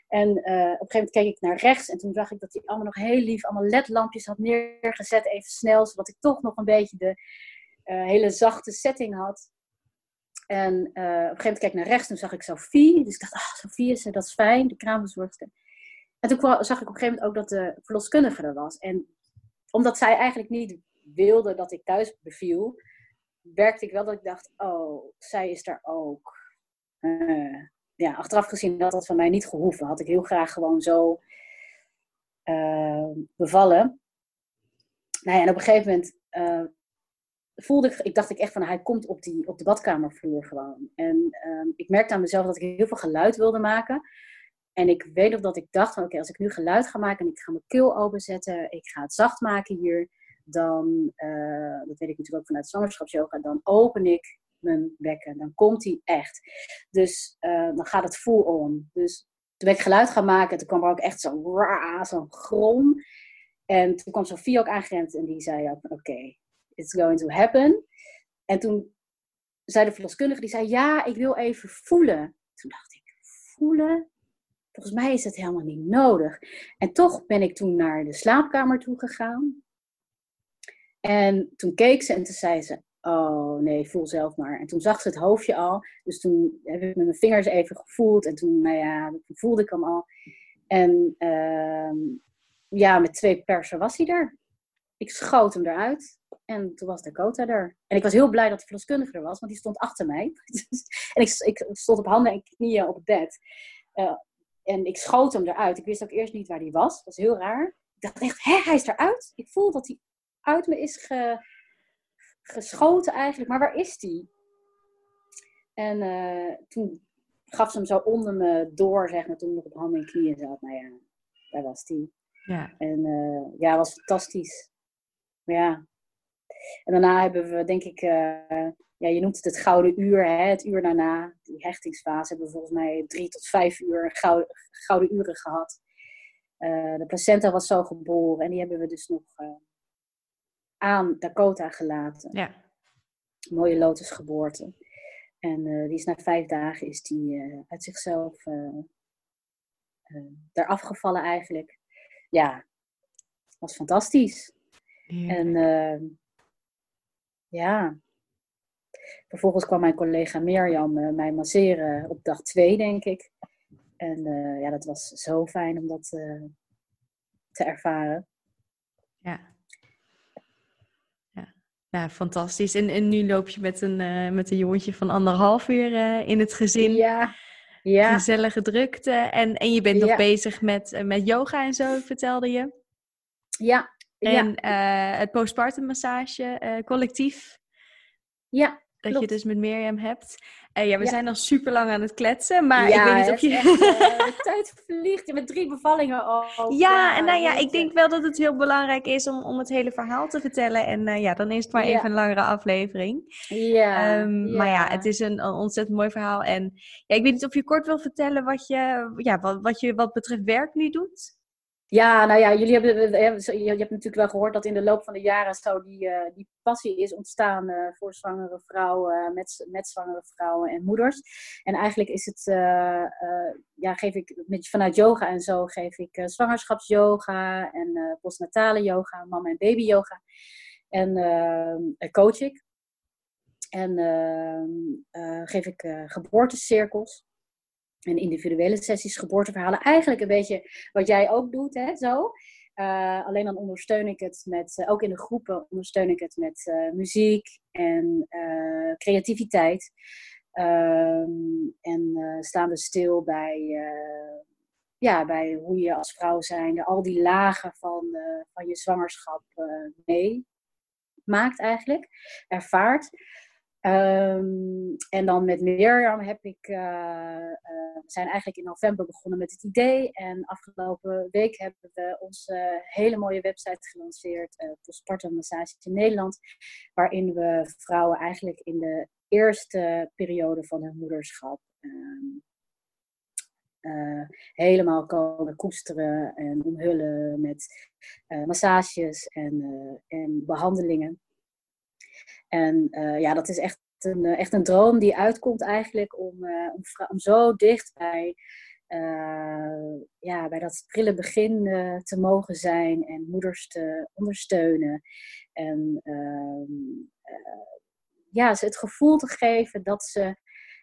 En uh, op een gegeven moment keek ik naar rechts. En toen zag ik dat hij allemaal nog heel lief, allemaal ledlampjes had neergezet. Even snel, zodat ik toch nog een beetje de uh, hele zachte setting had. En uh, op een gegeven moment keek ik naar rechts. Toen zag ik Sophie. Dus ik dacht, ah, Sophie is er, dat is fijn. De kraamverzorgster. En toen zag ik op een gegeven moment ook dat de verloskundige er was. En omdat zij eigenlijk niet wilde dat ik thuis beviel werkte ik wel dat ik dacht, oh, zij is daar ook. Uh, ja, achteraf gezien had dat van mij niet gehoeven. Had ik heel graag gewoon zo bevallen. Nou ja, en op een gegeven moment voelde ik, ik dacht ik echt van hij komt op, die, op de badkamervloer gewoon. En ehm, ik merkte aan mezelf dat ik heel veel geluid wilde maken. En ik weet nog dat ik dacht van oké, als ik nu geluid ga maken en ik ga mijn keel openzetten, ik ga het zacht maken hier, dan, uh, dat weet ik natuurlijk ook vanuit zwangerschapsyoga, dan open ik mijn bekken. Dan komt hij echt. Dus uh, dan gaat het full on. Dus toen ben ik geluid gaan maken, toen kwam er ook echt zo'n zo'n grom. En toen kwam Sofie ook aangerend en die zei ook oké, it's going to happen. En toen zei de verloskundige, die zei, ja, ik wil even voelen. Toen dacht ik, voelen? Volgens mij is het helemaal niet nodig. En toch ben ik toen naar de slaapkamer toe gegaan. En toen keek ze en toen zei ze, oh nee, voel zelf maar. En toen zag ze het hoofdje al. Dus toen heb ik met mijn vingers even gevoeld. En toen, nou ja, voelde ik hem al. En uh, ja, met twee persen was hij er. Ik schoot hem eruit. En toen was Dakota er. En ik was heel blij dat de verloskundige er was, want die stond achter mij. en ik, ik, stond op handen en knieën op het bed. Uh, en ik schoot hem eruit. Ik wist ook eerst niet waar hij was. Dat was heel raar. Ik dacht echt, hé, hij is eruit. Ik voel dat hij uit me is ge, geschoten eigenlijk. Maar waar is hij? En uh, toen gaf ze hem zo onder me door, zeg maar, toen ik nog op handen en knieën zat. Nou ja, daar was hij. Ja. En uh, ja, was fantastisch. Maar ja, en daarna hebben we, denk ik, uh, ja, je noemt het het gouden uur, hè, het uur daarna, die hechtingsfase, hebben we volgens mij drie tot vijf uur gouden, gouden uren gehad. Uh, de placenta was zo geboren en die hebben we dus nog aan Dakota gelaten. Ja. Mooie lotusgeboorte. En die is na vijf dagen is die uit zichzelf eraf gevallen eigenlijk. Ja, was fantastisch. Ja. En ja. Vervolgens kwam mijn collega Mirjam mij masseren op dag twee, denk ik. En uh, ja, dat was zo fijn om dat uh, te ervaren. Ja. Ja, fantastisch. En, en nu loop je met een, met een jongetje van anderhalf uur in het gezin. Ja. ja. Gezellige drukte. En, en je bent nog bezig met, met yoga en zo, vertelde je. Ja, en ja. uh, het postpartum massage collectief. Ja. Dat je dus met Mirjam hebt. Ja, we zijn al super lang aan het kletsen, maar ik weet niet of je. Echt, de tijd vliegt met drie bevallingen al. Ja, en nou ja, ik denk wel dat het heel belangrijk is om, om het hele verhaal te vertellen. En ja, dan is het maar even een langere aflevering. Ja, um, Maar ja, het is een, een, ontzettend mooi verhaal. En ja, ik weet niet of je kort wil vertellen wat je, ja, wat, wat je wat betreft werk nu doet. Ja, nou ja, jullie hebben, je hebt natuurlijk wel gehoord dat in de loop van de jaren zo die, uh, die passie is ontstaan uh, voor zwangere vrouwen, met, met zwangere vrouwen en moeders. En eigenlijk is het, ja, geef ik met, vanuit yoga en zo, geef ik zwangerschapsyoga en postnatale yoga, mama en baby yoga. En coach ik. En geef ik geboortecirkels en individuele sessies, geboorteverhalen. Eigenlijk een beetje wat jij ook doet, hè, zo. Uh, alleen dan ondersteun ik het met, uh, ook in de groepen ondersteun ik het met uh, muziek en creativiteit. Um, en staan we stil bij, ja, bij hoe je als vrouw zijnde al die lagen van, van je zwangerschap mee maakt eigenlijk, ervaart. Um, en dan met Mirjam heb ik, uh, uh, we zijn eigenlijk in november begonnen met het idee. En afgelopen week hebben we onze hele mooie website gelanceerd, uh, Postpartum Massage in Nederland. Waarin we vrouwen eigenlijk in de eerste periode van hun moederschap um, helemaal komen koesteren en omhullen met massages en, en behandelingen. En uh, ja, dat is echt een, eh, echt een droom die uitkomt eigenlijk om, uh, om, om, zo dicht bij, ja, bij dat prille begin te mogen zijn en moeders te ondersteunen. En ehm, ja, ze het gevoel te geven dat ze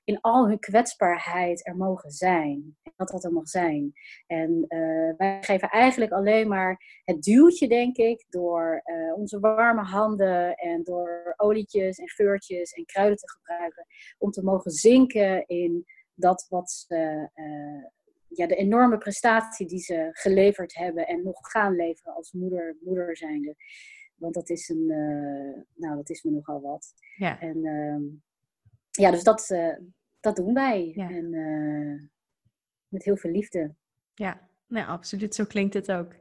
in al hun kwetsbaarheid er mogen zijn. En dat dat er mag zijn. En uh, wij geven eigenlijk alleen maar het duwtje, denk ik, door uh, onze warme handen en door olietjes en geurtjes en kruiden te gebruiken, om te mogen zinken in dat wat ze, ja, de enorme prestatie die ze geleverd hebben en nog gaan leveren als moeder, moeder zijnde. Want dat is, een, nou, dat is me nogal wat. Ja. En ehm, ja, dus dat, dat doen wij. Ja. En met heel veel liefde. Ja, nou, absoluut. Zo klinkt het ook.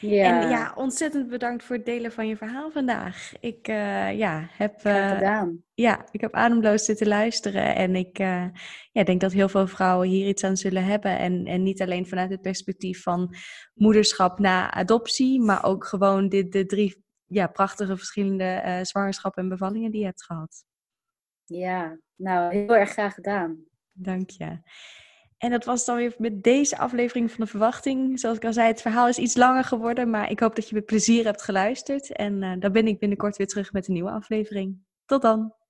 Ja. En ja, ontzettend bedankt voor het delen van je verhaal vandaag. Ik uh, ja, heb, uh, gedaan. Ja, ik heb ademloos zitten luisteren. En ik uh, ja, denk dat heel veel vrouwen hier iets aan zullen hebben. En, en niet alleen vanuit het perspectief van moederschap na adoptie, maar ook gewoon de, de drie ja, prachtige verschillende zwangerschappen en bevallingen die je hebt gehad. Ja, nou, heel erg graag gedaan. Dank je. En dat was dan weer met deze aflevering van de verwachting. Zoals ik al zei, het verhaal is iets langer geworden, maar ik hoop dat je met plezier hebt geluisterd. En uh, dan ben ik binnenkort weer terug met een nieuwe aflevering. Tot dan!